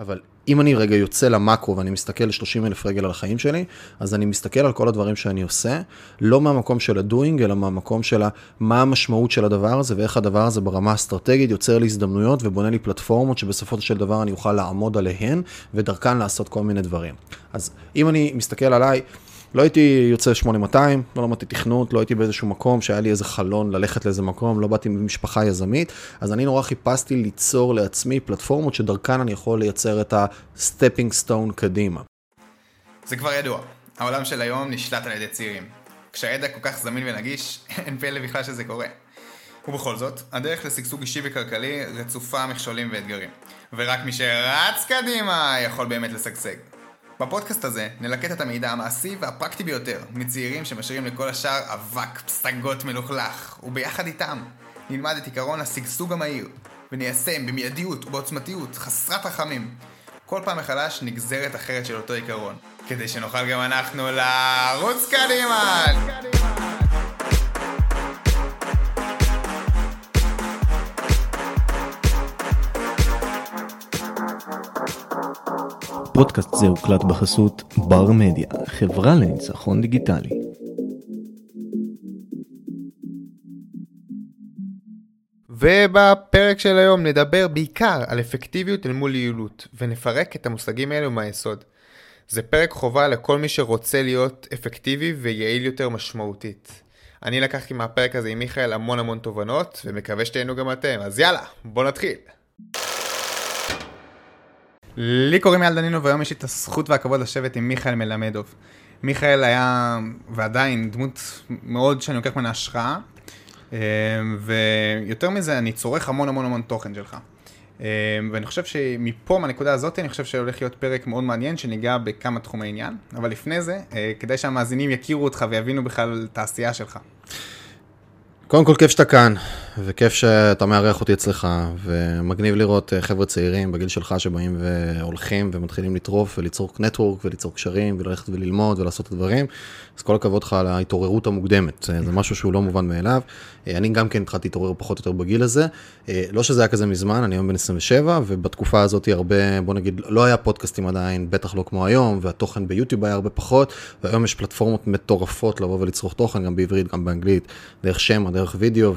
אבל אם אני רגע יוצא למקרו ואני מסתכל ל-30 אלף רגל על החיים שלי, אז אני מסתכל על כל הדברים שאני עושה, לא מהמקום של הדוינג, אלא מהמקום של מה המשמעות של הדבר הזה ואיך הדבר הזה ברמה האסטרטגית יוצר לי הזדמנויות ובונה לי פלטפורמות שבסופו של דבר אני אוכל לעמוד עליהן ודרכן לעשות כל מיני דברים. אז אם אני מסתכל עליי, לא הייתי יוצא 8200, לא למדתי תכנות, לא הייתי באיזשהו מקום שהיה לי איזה חלון ללכת לאיזה מקום, לא באתי ממשפחה יזמית, אז אני נורא חיפשתי ליצור לעצמי פלטפורמות שדרכן אני יכול לייצר את ה stepping stone קדימה. זה כבר ידוע, העולם של היום נשלט על ידי צעירים. כשהידע כל כך זמין ונגיש, אין פלא בכלל שזה קורה. ובכל זאת, הדרך לשגשוג אישי וכלכלי רצופה מכשולים ואתגרים. ורק מי שרץ קדימה יכול באמת לשגשג. בפודקאסט הזה נלקט את המידע המעשי והפרקטי ביותר מצעירים שמשאירים לכל השאר אבק פסגות מלוכלך, וביחד איתם נלמד את עיקרון השגשוג המהיר, וניישם במיידיות ובעוצמתיות חסרת רחמים כל פעם מחדש נגזרת אחרת של אותו עיקרון, כדי שנוכל גם אנחנו לרוץ קדימה! פודקאסט זה הוקלט בחסות בר מדיה, חברה לניצחון דיגיטלי. ובפרק של היום נדבר בעיקר על אפקטיביות אל מול יעילות, ונפרק את המושגים האלו מהיסוד. זה פרק חובה לכל מי שרוצה להיות אפקטיבי ויעיל יותר משמעותית. אני לקחתי מהפרק הזה עם מיכאל המון המון תובנות, ומקווה שתהיינו גם אתם, אז יאללה, בוא נתחיל. לי קוראים יאל דנינו והיום יש לי את הזכות והכבוד לשבת עם מיכאל מלמדוב. מיכאל היה ועדיין דמות מאוד שאני לוקח ממנה השראה, אה, ויותר מזה אני צורך המון המון המון תוכן שלך. אה, ואני חושב שמפה, מהנקודה הזאת, אני חושב שהולך להיות פרק מאוד מעניין שניגע בכמה תחומי עניין, אבל לפני זה, אה, כדאי שהמאזינים יכירו אותך ויבינו בכלל את העשייה שלך. קודם כל כיף שאתה כאן, וכיף שאתה מארח אותי אצלך, ומגניב לראות אה, חבר'ה צעירים בגיל שלך שבאים והולכים ומתחילים לטרוף וליצור נטוורק וליצור קשרים וללכת וללמוד ולעשות את הדברים. אז כל הכבוד לך על ההתעוררות המוקדמת, אה, זה משהו שהוא לא מובן מאליו. אה, אני גם כן התחלתי להתעורר פחות או יותר בגיל הזה. לא שזה היה כזה מזמן, אני היום בן 27, ובתקופה הזאת הרבה, בוא נגיד, לא היה פודקאסטים עדיין, בטח לא כמו היום, והתוכן ביוטיוב היה הרבה פחות, והיום יש פלטפורמות מטורפות לבוא ולצרוך תוכן, גם בעברית, גם באנגלית, דרך שמע, דרך וידאו,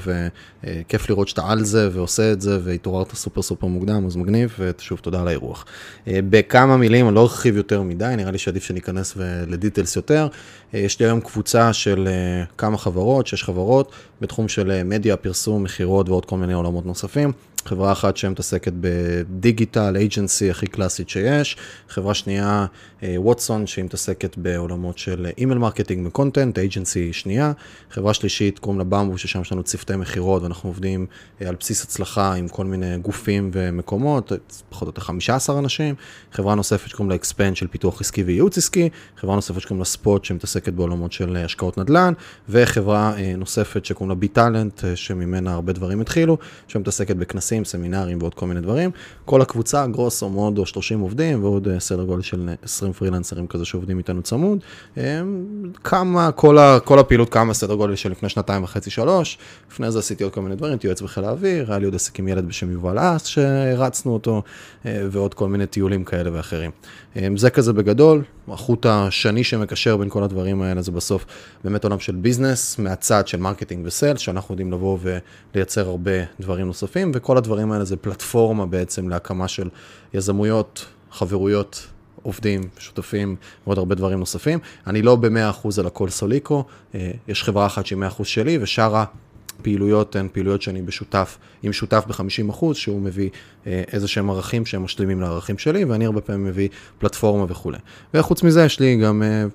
וכיף לראות שאתה על זה ועושה את זה, והתעוררת סופר סופר מוקדם, אז מגניב, ושוב תודה על האירוח. אה, בכמה מילים, אני לא ארחיב יותר מדי, נראה לי שעדיף שניכנס ל details יותר. אה, יש לי היום קבוצה של אה, כמה חברות, שש חברות, בתחום של מדיה, פרסום, מכירות ועוד כל מיני עולמות נוספים. חברה אחת שמתעסקת בדיגיטל, agency הכי קלאסית שיש, חברה שנייה, ווטסון, שהיא מתעסקת בעולמות של email marketing ו content, agency שנייה, חברה שלישית קוראים לה במבו, ששם יש לנו צוותי מכירות ואנחנו עובדים אה, על בסיס הצלחה עם כל מיני גופים ומקומות, פחות או יותר 15 אנשים, חברה נוספת שקוראים לה אקספנד של פיתוח עסקי וייעוץ עסקי, חברה נוספת שקוראים לה ספוט שמתעסקת בעולמות של אה, השקעות נדל"ן, וחברה אה, נוספת שקוראים לה שממנה הרבה דברים התחילו, שמתעסקת בכנסים. כנסים, סמינרים ועוד כל מיני דברים. כל הקבוצה, גרוסו מודו 30 עובדים ועוד אה, סדר גודל של 20 פרילנסרים כזה שעובדים איתנו צמוד. כמה, כל, ה, כל הפעילות כמה סדר גודל של לפני שנתיים וחצי, שלוש. לפני זה עשיתי עוד כל מיני דברים, הייתי בחיל האוויר, היה לי עוד עסק עם ילד בשם יובל אס שהרצנו אותו, אה, ועוד כל מיני טיולים כאלה ואחרים. זה כזה בגדול, חוט השני שמקשר בין כל הדברים האלה זה בסוף באמת עולם של business, מהצד של marketing ו sales, שאנחנו יודעים לבוא ולייצר הרבה דברים נוספים, וכל הדברים האלה זה פלטפורמה בעצם להקמה של יזמויות, חברויות, עובדים, שותפים ועוד הרבה דברים נוספים. אני לא ב-100% על הכל סוליקו, אה, יש חברה אחת שהיא 100% שלי, ושאר הפעילויות הן פעילויות שאני בשותף, עם שותף ב-50%, שהוא מביא אה, איזה שהם ערכים שהם משלימים לערכים שלי, ואני הרבה פעמים מביא פלטפורמה וכולי. וחוץ מזה יש לי גם אה,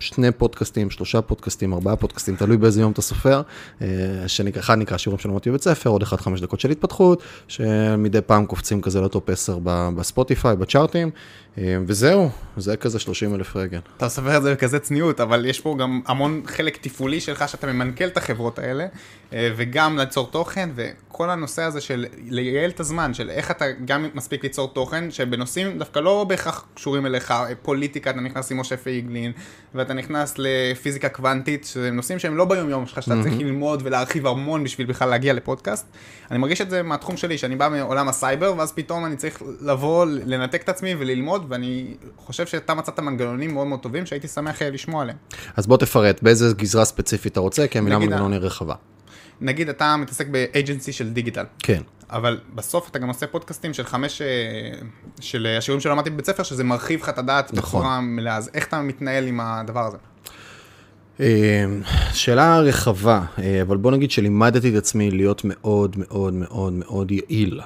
שני פודקאסטים, שלושה פודקאסטים, ארבעה פודקאסטים, תלוי באיזה יום אתה סופר, אה, שנקרא, אחד נקרא שיעורים של למדתי בבית ספר, עוד אחד חמש דקות של התפתחות, שמדי פעם קופצים כזה לטופ 10 בספוטיפיי, בצ'ארטים, וזהו, זה כזה 30 אלף רגל. אתה מספר את זה בכזה צניעות, אבל יש פה גם המון חלק תפעולי שלך שאתה ממנכ"ל את החברות האלה, אה, וגם ליצור תוכן, וכל הנושא הזה של לייעל את הזמן, של איך אתה גם מספיק ליצור תוכן, שבנושאים דווקא לא בהכרח קשורים אליך, אה, פוליטיקה, אתה נכנס עם משה פייגלין, ואתה נכנס לפיזיקה קוונטית, שזה נושאים שהם לא ביום יום שלך, שאתה mm-hmm. צריך ללמוד ולהרחיב המון בשביל בכלל להגיע לפודקאסט. אני מרגיש את זה מהתחום שלי, שאני בא מעולם הסייבר, ואז פתאום אני צריך לבוא, לנתק את עצמי וללמוד, ואני חושב שאתה מצאת מנגנונים מאוד מאוד טובים, שהייתי שמח לשמוע עליהם. אז בוא תפרט, באיזה גזרה ספציפית אתה רוצה, כי המילה מנגנון היא רחבה. נגיד אתה מתעסק באג'נסי של דיגיטל. כן. אבל בסוף אתה גם עושה פודקאסטים של חמש, אה, של השיעורים שלמדתי בבית ספר, שזה מרחיב לך את הדעת נכון. בצורה מלאה, אז איך אתה מתנהל עם הדבר הזה? אה, שאלה רחבה, אה, אבל בוא נגיד שלימדתי את עצמי להיות מאוד מאוד מאוד מאוד יעיל.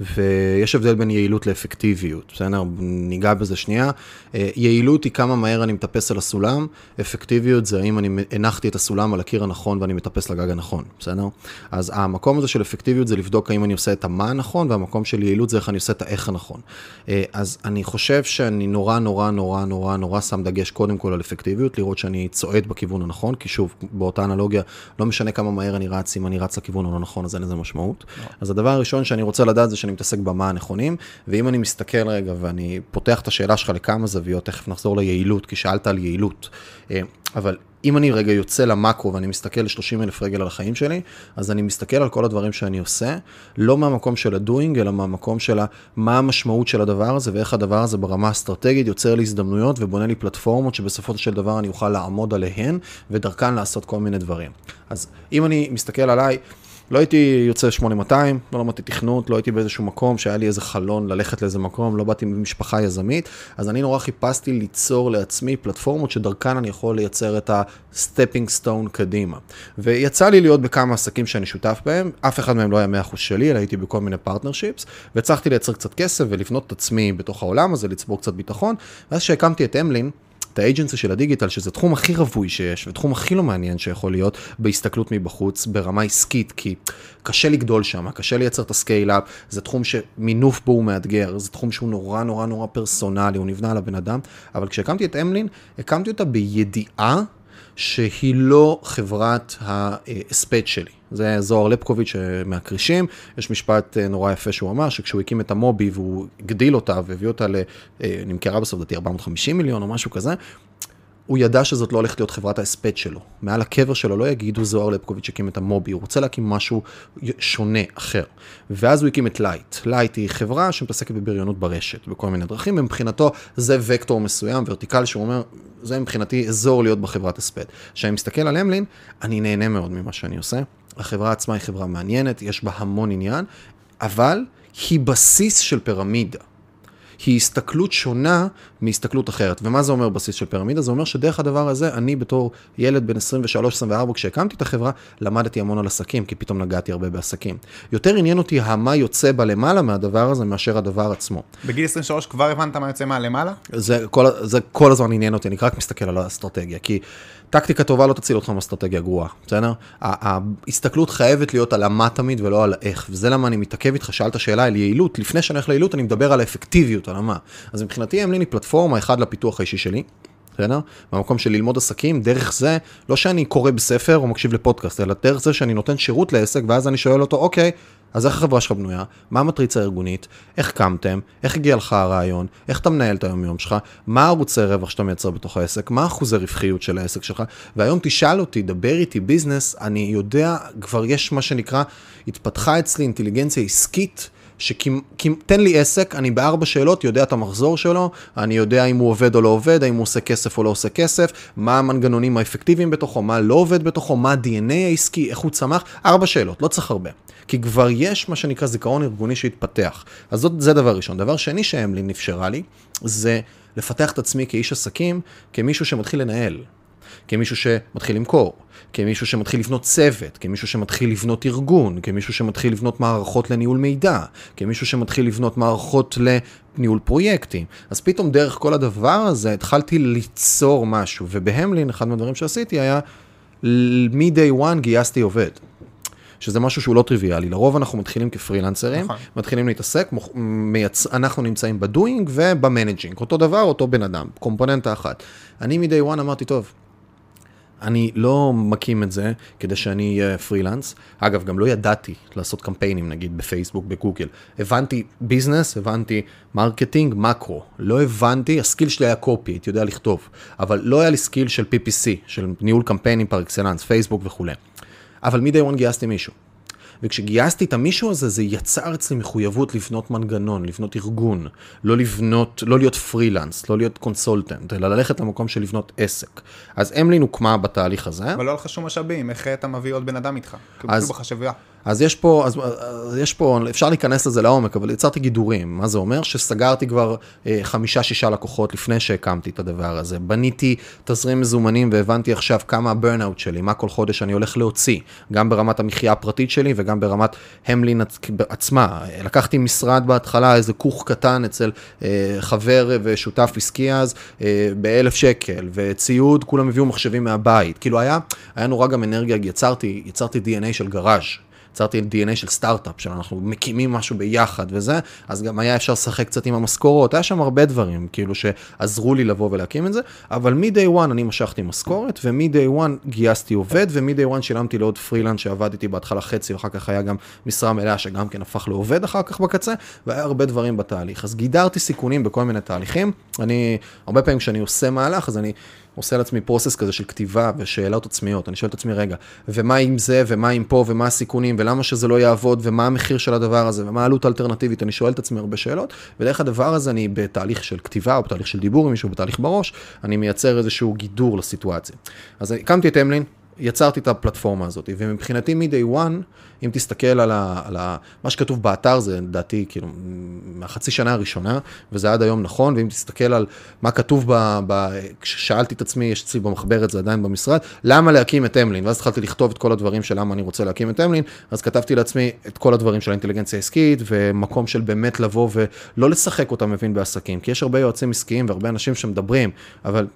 ויש הבדל בין יעילות לאפקטיביות, בסדר? ניגע בזה שנייה. אה, יעילות היא כמה מהר אני מטפס על הסולם, אפקטיביות זה האם אני הנחתי את הסולם על הקיר הנכון ואני מטפס לגג הנכון, בסדר? אז המקום הזה של אפקטיביות זה לבדוק האם אני עושה את המה הנכון, והמקום של יעילות זה איך אני עושה את האיך הנכון. אה, אז אני חושב שאני נורא נורא נורא נורא נורא שם דגש קודם כל על אפקטיביות, לראות שאני צועד בכיוון הנכון, כי שוב, באותה אנלוגיה, לא משנה כמה מהר אני רץ, אם אני רץ לכיוון הלא נכון, אז אין לזה משמעות. לא. אז הדבר הראשון שאני רוצה לדעת זה שאני מתעסק במה הנכונים, ואם אני מסתכל רגע ואני פותח את השאלה שלך לכמה זוויות, תכף נחזור ליעילות, כי שאלת על יעילות, אה, אבל אם אני רגע יוצא למקרו ואני מסתכל ל-30 אלף רגל על החיים שלי, אז אני מסתכל על כל הדברים שאני עושה, לא מהמקום של הדוינג, אלא מהמקום של מה המשמעות של הדבר הזה ואיך הדבר הזה ברמה האסטרטגית יוצר לי הזדמנויות ובונה לי פלטפורמות שבסופו של דבר אני אוכל לעמוד עליהן ודרכן לעשות כל מיני דברים. אז אם אני מסתכל עליי, לא הייתי יוצא 8200, לא למדתי תכנות, לא הייתי באיזשהו מקום שהיה לי איזה חלון ללכת לאיזה מקום, לא באתי ממשפחה יזמית, אז אני נורא חיפשתי ליצור לעצמי פלטפורמות שדרכן אני יכול לייצר את ה-stepping stone קדימה. ויצא לי להיות בכמה עסקים שאני שותף בהם, אף אחד מהם לא היה 100% שלי, אלא הייתי בכל מיני partnerships, והצלחתי לייצר קצת כסף ולבנות את עצמי בתוך העולם הזה, לצבור קצת ביטחון, ואז כשהקמתי את אמלין, את ה-agency של הדיגיטל, שזה תחום הכי רווי שיש, ותחום הכי לא מעניין שיכול להיות בהסתכלות מבחוץ, ברמה עסקית, כי קשה לגדול שם, קשה לייצר את ה-scale-up, זה תחום שמינוף בו הוא מאתגר, זה תחום שהוא נורא נורא נורא פרסונלי, הוא נבנה על הבן אדם, אבל כשהקמתי את אמלין, הקמתי אותה בידיעה שהיא לא חברת ההספד שלי. זה זוהר לבקוביץ' אה, מהכרישים, יש משפט אה, נורא יפה שהוא אמר, שכשהוא הקים את אמובי והוא הגדיל אותה והביא אותה, אה, נמכרה בסוף לדעתי 450 מיליון או משהו כזה, הוא ידע שזאת לא הולכת להיות חברת ההספד שלו. מעל הקבר שלו לא יגידו זוהר לבקוביץ' הקים את אמובי, הוא רוצה להקים משהו שונה, אחר. ואז הוא הקים את לייט. לייט היא חברה שמתעסקת בבריונות ברשת, בכל מיני דרכים, ומבחינתו זה וקטור מסוים, vertical, שהוא אומר, זה מבחינתי אזור להיות בחברת הספד. כשאני מסתכל על אמלין, אני נהנה מאוד ממה שאני עושה. החברה עצמה היא חברה מעניינת, יש בה המון עניין, אבל היא בסיס של פירמידה. היא הסתכלות שונה מהסתכלות אחרת. ומה זה אומר בסיס של פירמידה? זה אומר שדרך הדבר הזה, אני בתור ילד בן 23-24, כשהקמתי את החברה, למדתי המון על עסקים, כי פתאום נגעתי הרבה בעסקים. יותר עניין אותי המה יוצא בלמעלה מהדבר הזה, מאשר הדבר עצמו. בגיל 23 כבר הבנת מה יוצא מהלמעלה? זה כל, זה כל הזמן עניין אותי, אני רק מסתכל על האסטרטגיה, כי טקטיקה טובה לא תציל אותך מאסטרטגיה גרועה, בסדר? ההסתכלות חייבת להיות על המה תמיד ולא על האיך, וזה למה אני מתעכב איתך, שאלת שאלה על יעילות, לפני שאני הולך ליעילות אני מדבר על האפקטיביות, על המה. אז מבחינתי אמלין היא פלטפורמה, אחד לפיתוח האישי שלי, בסדר? במקום של ללמוד עסקים, דרך זה, לא שאני קורא בספר או מקשיב לפודקאסט, אלא דרך זה שאני נותן שירות לעסק, ואז אני שואל אותו, אוקיי, אז איך החברה שלך בנויה? מה המטריצה הארגונית? איך קמתם? איך הגיע לך הרעיון? איך אתה מנהל את היום-יום שלך? מה ערוצי רווח שאתה מייצר בתוך העסק? מה אחוזי רווחיות של העסק שלך? והיום תשאל אותי, דבר איתי ביזנס, אני יודע, כבר יש מה שנקרא, התפתחה אצלי אינטליגנציה עסקית. שתן לי עסק, אני בארבע שאלות יודע את המחזור שלו, אני יודע אם הוא עובד או לא עובד, האם הוא עושה כסף או לא עושה כסף, מה המנגנונים האפקטיביים בתוכו, מה לא עובד בתוכו, מה ה-DNA העסקי, איך הוא צמח, ארבע שאלות, לא צריך הרבה. כי כבר יש מה שנקרא זיכרון ארגוני שהתפתח. אז זאת, זה דבר ראשון. דבר שני שאמלין אפשרה לי, זה לפתח את עצמי כאיש עסקים, כמישהו שמתחיל לנהל. כמישהו שמתחיל למכור, כמישהו שמתחיל לבנות צוות, כמישהו שמתחיל לבנות ארגון, כמישהו שמתחיל לבנות מערכות לניהול מידע, כמישהו שמתחיל לבנות מערכות לניהול פרויקטים. אז פתאום דרך כל הדבר הזה התחלתי ליצור משהו, ובאמלין אחד מהדברים שעשיתי היה, מ-day one גייסתי עובד. שזה משהו שהוא לא טריוויאלי. לרוב אנחנו מתחילים כפרילנסרים, נכון. מתחילים להתעסק, מוכ- מייצ... אנחנו נמצאים ב-doing וב-managing, אותו דבר, אותו בן אדם, קומפוננטה אחת. אני מ-day one אמרתי, טוב, אני לא מקים את זה כדי שאני אהיה פרילנס. אגב, גם לא ידעתי לעשות קמפיינים, נגיד בפייסבוק, בגוגל. הבנתי business, הבנתי marketing, מקרו. לא הבנתי, ה-skill שלי היה copy, הייתי יודע לכתוב. אבל לא היה לי skill של PPC, של ניהול קמפיינים פר אקסלנס, פייסבוק וכולי. אבל מ-day one גייסתי מישהו. וכשגייסתי את המישהו הזה, זה יצר אצלי מחויבות לבנות מנגנון, לבנות ארגון, לא לבנות, לא להיות פרילנס, לא להיות consultant, אלא ללכת למקום של לבנות עסק. אז אמלין הוקמה בתהליך הזה. אבל לא היה לך שום משאבים, איך אתה מביא עוד בן אדם איתך? כאילו אז- אפילו בחשבה. אז יש פה, אז, אז יש פה, אפשר להיכנס לזה לעומק, אבל יצרתי גידורים. מה זה אומר? שסגרתי כבר אה, חמישה-שישה לקוחות לפני שהקמתי את הדבר הזה. בניתי תזרים מזומנים והבנתי עכשיו כמה הברנאוט שלי, מה כל חודש אני הולך להוציא, גם ברמת המחיה הפרטית שלי וגם ברמת המלין עצ- עצמה. לקחתי משרד בהתחלה, איזה כוך קטן אצל אה, חבר ושותף עסקי אז, אה, באלף שקל, וציוד, כולם הביאו מחשבים מהבית. כאילו היה, היה נורא גם אנרגיה, יצרתי, יצרתי DNA של גראז'. יצרתי DNA של סטארט-אפ, שאנחנו מקימים משהו ביחד וזה, אז גם היה אפשר לשחק קצת עם המשכורות, היה שם הרבה דברים, כאילו שעזרו לי לבוא ולהקים את זה, אבל מ-day one אני משכתי משכורת, ומ-day one גייסתי עובד, ומ-day one שילמתי לעוד פרילנס שעבד איתי בהתחלה חצי, ואחר כך היה גם משרה מלאה שגם כן הפך לעובד אחר כך בקצה, והיה הרבה דברים בתהליך. אז גידרתי סיכונים בכל מיני תהליכים, אני, הרבה פעמים כשאני עושה מהלך, אז אני... עושה לעצמי פרוסס כזה של כתיבה ושאלות עצמיות. אני שואל את עצמי, רגע, ומה עם זה, ומה עם פה, ומה הסיכונים, ולמה שזה לא יעבוד, ומה המחיר של הדבר הזה, ומה העלות האלטרנטיבית, אני שואל את עצמי הרבה שאלות, ודרך הדבר הזה אני בתהליך של כתיבה, או בתהליך של דיבור עם מישהו, בתהליך בראש, אני מייצר איזשהו גידור לסיטואציה. אז הקמתי את אמלין, יצרתי את הפלטפורמה הזאת, ומבחינתי מ-day one, אם תסתכל על, ה, על ה, מה שכתוב באתר, זה לדעתי כאילו מהחצי שנה הראשונה, וזה עד היום נכון, ואם תסתכל על מה כתוב, ב, ב, כששאלתי את עצמי, יש אצלי במחברת, זה עדיין במשרד, למה להקים את אמלין? ואז התחלתי לכתוב את כל הדברים של למה אני רוצה להקים את אמלין, אז כתבתי לעצמי את כל הדברים של האינטליגנציה העסקית, ומקום של באמת לבוא ולא לשחק אותה מבין בעסקים, כי יש הרבה יועצים עסקיים והרבה אנשים שמדברים, אבל...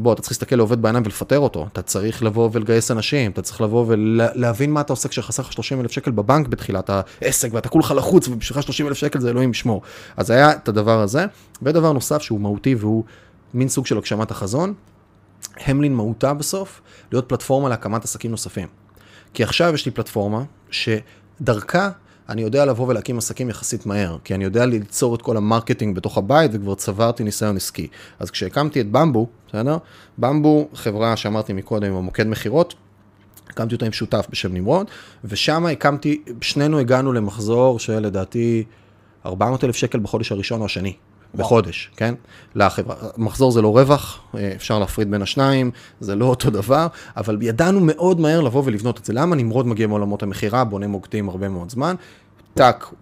בוא, אתה צריך להסתכל לעובד בעיניים ולפטר אותו, אתה צריך לבוא ולגייס אנשים, אתה צריך לבוא ולהבין מה אתה עושה כשחסר לך 30 אלף שקל בבנק בתחילת העסק, ואתה כולך לחוץ, ובשבילך 30 אלף שקל זה אלוהים ישמור. אז היה את הדבר הזה, ודבר נוסף שהוא מהותי והוא מין סוג של הגשמת החזון, אמלין מהותה בסוף, להיות פלטפורמה להקמת עסקים נוספים. כי עכשיו יש לי פלטפורמה שדרכה אני יודע לבוא ולהקים עסקים יחסית מהר, כי אני יודע ליצור את כל ה-marketing בתוך הבית וכבר צברתי ניסיון עסקי. אז כשהקמתי את במבו, בסדר? במבו, חברה שאמרתי מקודם המוקד מכירות, הקמתי אותה עם שותף בשם נמרוד, ושם הקמתי, שנינו הגענו למחזור של לדעתי 400 אלף שקל בחודש הראשון או השני. בחודש, כן? לחברה. מחזור זה לא רווח, אפשר להפריד בין השניים, זה לא אותו דבר, אבל ידענו מאוד מהר לבוא ולבנות את זה. למה נמרוד מגיע מעולמות המכירה, בונה מוקדים הרבה מאוד זמן, טאק,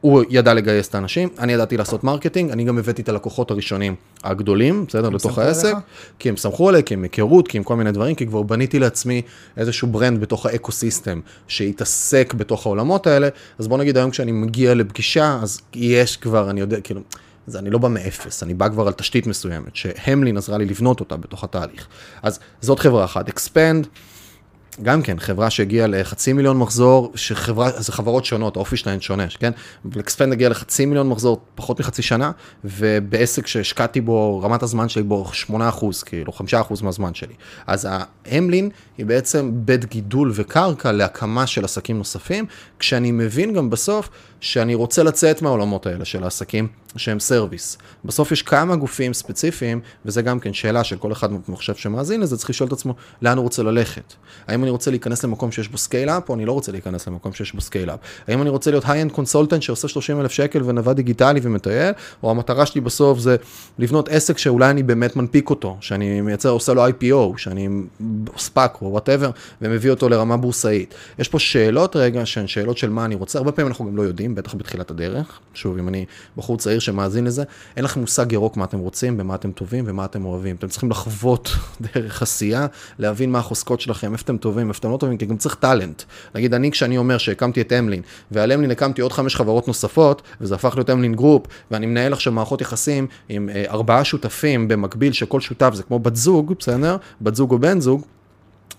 הוא ידע לגייס את האנשים, אני ידעתי לעשות marketing, אני גם הבאתי את הלקוחות הראשונים הגדולים, בסדר, בתוך העסק, עליך? כי הם סמכו עליי, כי הם היכרות, כי הם כל מיני דברים, כי כבר בניתי לעצמי איזשהו brand בתוך ה-ecosystem, שהתעסק בתוך העולמות האלה, אז בוא נגיד היום כשאני מגיע לפגישה, אז יש כבר, אני יודע, כאילו... אז אני לא בא מאפס, אני בא כבר על תשתית מסוימת, שאמלין עזרה לי לבנות אותה בתוך התהליך. אז זאת חברה אחת. אקספנד, גם כן, חברה שהגיעה לחצי מיליון מחזור, שחברה, זה חברות שונות, האופי שלהן שונה, כן? אקספנד הגיע לחצי מיליון מחזור פחות מחצי שנה, ובעסק שהשקעתי בו, רמת הזמן שלי בו 8 אחוז, כאילו 5 אחוז מהזמן שלי. אז אמלין היא בעצם בית גידול וקרקע להקמה של עסקים נוספים, כשאני מבין גם בסוף שאני רוצה לצאת מהעולמות האלה של העסקים שהם service. בסוף יש כמה גופים ספציפיים, וזה גם כן שאלה של כל אחד מחשב שמאזין לזה, צריך לשאול את עצמו לאן הוא רוצה ללכת. האם אני רוצה להיכנס למקום שיש בו scale-up, או אני לא רוצה להיכנס למקום שיש בו scale-up? האם אני רוצה להיות high-end consultant שעושה 30 אלף שקל ונווד דיגיטלי ומטייל, או המטרה שלי בסוף זה לבנות עסק שאולי אני באמת מנפיק אותו, שאני מייצר, עושה לו IPO, שאני SPAC או whatever, ומביא אותו לרמה בורסאית. יש פה שאלות רגע שהן שאלות של מה אני רוצה, הרבה פעמים אנחנו גם לא יודעים, בטח בתחילת הדרך. שוב, אם אני בחור צעיר שמאזין לזה, אין לכם מושג ירוק מה אתם רוצים, במה אתם טובים ומה אתם אוהבים. אתם צריכים לחוות דרך עשייה, להבין מה החוזקות שלכם, איפה אתם טובים, איפה אתם לא טובים, כי גם צריך talent. נגיד, אני כשאני אומר שהקמתי את אמלין, ועל אמלין הקמתי עוד חמש חברות נוספות, וזה הפך להיות אמלין גרופ, ואני מנהל עכשיו מערכות יחסים עם אה, ארבעה שותפים במקביל, שכל שותף זה כמו בת זוג, בסדר? בת זוג או בן זוג,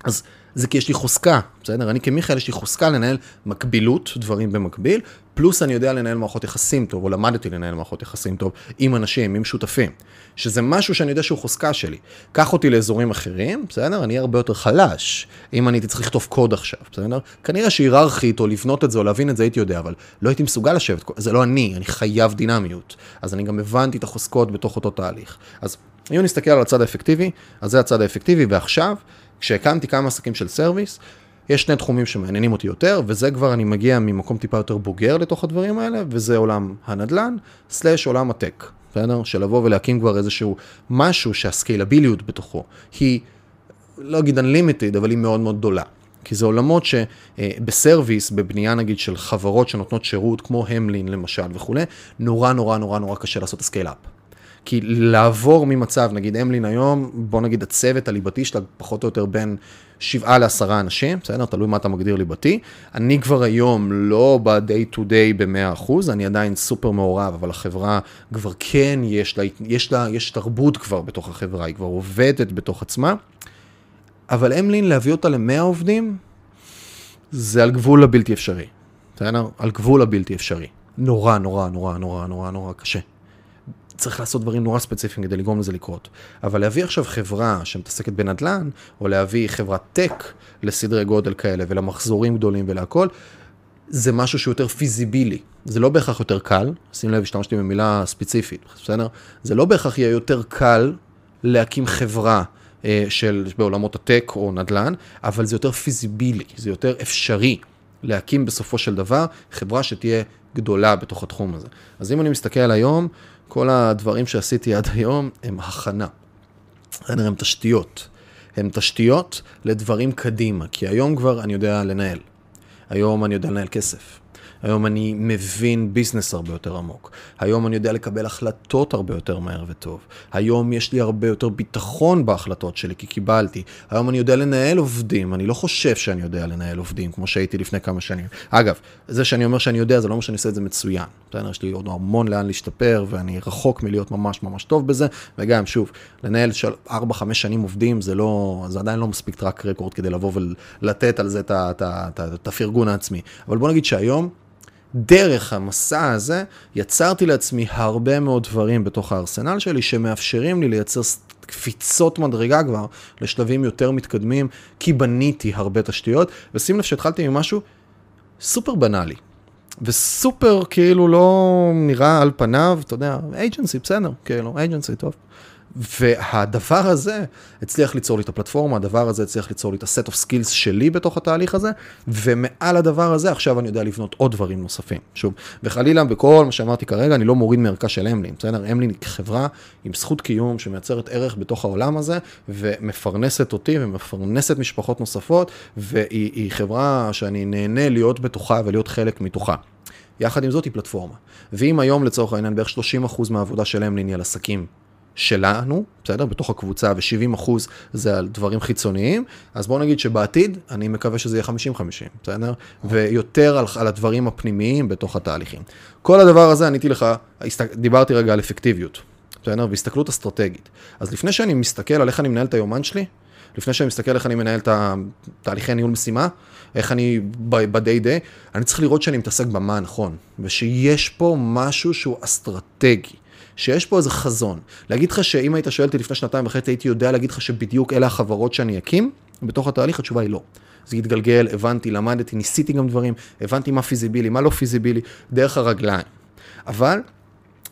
אז זה כי יש לי חוזקה, בסדר? אני כמיכאל, יש לי חוזקה לנהל מקבילות, דברים במקביל, פלוס אני יודע לנהל מערכות יחסים טוב, או למדתי לנהל מערכות יחסים טוב, עם אנשים, עם שותפים. שזה משהו שאני יודע שהוא חוזקה שלי. קח אותי לאזורים אחרים, בסדר? אני אהיה הרבה יותר חלש, אם אני הייתי צריך לכתוב קוד עכשיו, בסדר? כנראה שהייררכית, או לבנות את זה, או להבין את זה, הייתי יודע, אבל לא הייתי מסוגל לשבת, זה לא אני, אני חייב דינמיות. אז אני גם הבנתי את החוזקות בתוך אותו תהליך. אז אם נסתכל על הצד האפקטיבי, אז זה הצד האפקטיבי, ועכשיו, כשהקמתי כמה עסקים של service, יש שני תחומים שמעניינים אותי יותר, וזה כבר אני מגיע ממקום טיפה יותר בוגר לתוך הדברים האלה, וזה עולם הנדל"ן, slash עולם ה tech, בסדר? של לבוא ולהקים כבר איזשהו משהו שה scalability ות בתוכו היא, לא אגיד unlimited, אבל היא מאוד מאוד גדולה. כי זה עולמות שב service, בבנייה נגיד של חברות שנותנות שירות, כמו אמלין למשל וכולי, נורא נורא נורא נורא קשה לעשות ה scale-up. כי לעבור ממצב, נגיד אמלין היום, בוא נגיד הצוות הליבתי שלה פחות או יותר בין שבעה לעשרה אנשים, בסדר? תלוי מה אתה מגדיר ליבתי. אני כבר היום לא ב-day to day ב-100%, אני עדיין סופר מעורב, אבל החברה כבר כן, יש לה, יש לה, יש תרבות כבר בתוך החברה, היא כבר עובדת בתוך עצמה. אבל אמלין, להביא אותה ל-100 עובדים, זה על גבול הבלתי אפשרי. בסדר? על גבול הבלתי אפשרי. נורא, נורא, נורא, נורא, נורא, נורא קשה. צריך לעשות דברים נורא ספציפיים כדי לגרום לזה לקרות. אבל להביא עכשיו חברה שמתעסקת בנדל"ן, או להביא חברת טק לסדרי גודל כאלה ולמחזורים גדולים ולהכל, זה משהו שהוא יותר feasible י. זה לא בהכרח יותר קל, שים לב, השתמשתי במילה ספציפית, בסדר? זה לא בהכרח יהיה יותר קל להקים חברה אה, של, בעולמות ה tech או נדל"ן, אבל זה יותר feasible י, זה יותר אפשרי להקים בסופו של דבר חברה שתהיה גדולה בתוך התחום הזה. אז אם אני מסתכל היום, כל הדברים שעשיתי עד היום הם הכנה. הם תשתיות. הם תשתיות לדברים קדימה, כי היום כבר אני יודע לנהל. היום אני יודע לנהל כסף. היום אני מבין business הרבה יותר עמוק. היום אני יודע לקבל החלטות הרבה יותר מהר וטוב. היום יש לי הרבה יותר ביטחון בהחלטות שלי, כי קיבלתי. היום אני יודע לנהל עובדים, אני לא חושב שאני יודע לנהל עובדים, כמו שהייתי לפני כמה שנים. אגב, זה שאני אומר שאני יודע, זה לא אומר שאני עושה את זה מצוין. בסדר, יש לי עוד המון לאן להשתפר, ואני רחוק מלהיות ממש ממש טוב בזה, וגם, שוב, לנהל של 4-5 שנים עובדים, זה לא, זה עדיין לא מספיק track record כדי לבוא ולתת על זה את הפרגון העצמי. אבל בוא נגיד שהיום, דרך המסע הזה יצרתי לעצמי הרבה מאוד דברים בתוך הארסנל שלי שמאפשרים לי לייצר קפיצות מדרגה כבר לשלבים יותר מתקדמים, כי בניתי הרבה תשתיות, ושים לב שהתחלתי ממשהו סופר בנאלי. וסופר כאילו לא נראה על פניו, אתה יודע, אייג'נסי, בסדר, כאילו, אייג'נסי, טוב. והדבר הזה הצליח ליצור לי את הפלטפורמה, הדבר הזה הצליח ליצור לי את ה set of skills שלי בתוך התהליך הזה, ומעל הדבר הזה עכשיו אני יודע לבנות עוד דברים נוספים. שוב, וחלילה בכל מה שאמרתי כרגע, אני לא מוריד מערכה של אמלין, בסדר? אמלין היא חברה עם זכות קיום שמייצרת ערך בתוך העולם הזה, ומפרנסת אותי ומפרנסת משפחות נוספות, והיא חברה שאני נהנה להיות בתוכה ולהיות חלק מתוכה. יחד עם זאת היא פלטפורמה. ואם היום לצורך העניין בערך 30% מהעבודה של אמלין היא על עסקים שלנו, בסדר? בתוך הקבוצה, ו-70% זה על דברים חיצוניים, אז בואו נגיד שבעתיד, אני מקווה שזה יהיה 50-50, בסדר? ויותר על, על הדברים הפנימיים בתוך התהליכים. כל הדבר הזה, עניתי לך, דיברתי רגע על אפקטיביות, בסדר? והסתכלות אסטרטגית. אז לפני שאני מסתכל על איך אני מנהל את היומן שלי, לפני שאני מסתכל איך אני מנהל את תהליכי ניהול משימה, איך אני ב-day day, אני צריך לראות שאני מתעסק במה הנכון, ושיש פה משהו שהוא אסטרטגי. שיש פה איזה חזון. להגיד לך שאם היית שואל אותי לפני שנתיים וחצי, הייתי יודע להגיד לך שבדיוק אלה החברות שאני אקים, בתוך התהליך התשובה היא לא. זה התגלגל, הבנתי, למדתי, ניסיתי גם דברים, הבנתי מה feasible י, מה לא feasible י, דרך הרגליים. אבל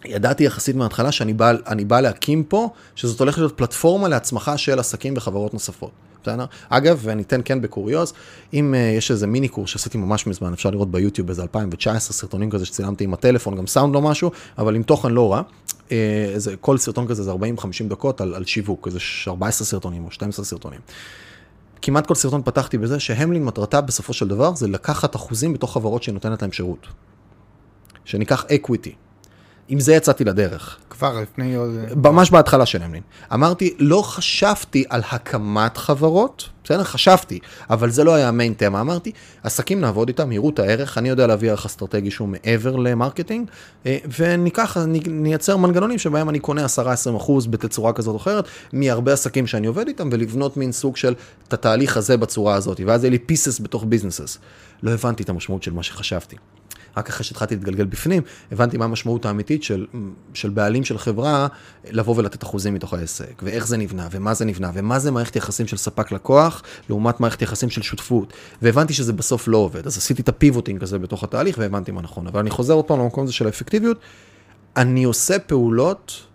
ידעתי יחסית מההתחלה שאני בא, בא להקים פה, שזאת הולכת להיות פלטפורמה להצמחה של עסקים וחברות נוספות. בסדר? אגב, ואני אתן כאן בקוריוז, אם אה, יש איזה מיני קורס שעשיתי ממש מזמן, אפשר לראות ביוטיוב איזה 2019 סרטונים כזה שצילמתי עם הטלפון, גם סאונד לא משהו, אבל עם תוכן לא רע. איזה, כל סרטון כזה זה 40-50 דקות על, על שיווק, איזה 14 סרטונים או 12 סרטונים. כמעט כל סרטון פתחתי בזה שאמלין מטרתה בסופו של דבר זה לקחת אחוזים בתוך חברות שנותנת להם שירות. שניקח equity. עם זה יצאתי לדרך. כבר לפני. ממש בהתחלה של אמלין. אמרתי, לא חשבתי על הקמת חברות, בסדר? חשבתי, אבל זה לא היה ה main תמה. אמרתי, עסקים נעבוד איתם, יראו את הערך, אני יודע להביא ערך אסטרטגי שהוא מעבר ל marketing, אה, וניקח, נייצר מנגנונים שבהם אני קונה 10-20 אחוז בתצורה כזאת או אחרת, מהרבה עסקים שאני עובד איתם, ולבנות מין סוג של את התהליך הזה בצורה הזאת, ואז יהיה לי pieces בתוך businesses. לא הבנתי את המשמעות של מה שחשבתי. רק אחרי שהתחלתי להתגלגל בפנים, הבנתי מה המשמעות האמיתית של, של בעלים של חברה לבוא ולתת אחוזים מתוך העסק, ואיך זה נבנה, ומה זה נבנה, ומה זה מערכת יחסים של ספק לקוח, לעומת מערכת יחסים של שותפות. והבנתי שזה בסוף לא עובד, אז עשיתי את ה pivoting הזה בתוך התהליך והבנתי מה נכון. אבל אני חוזר עוד פעם למקום הזה של האפקטיביות, אני עושה פעולות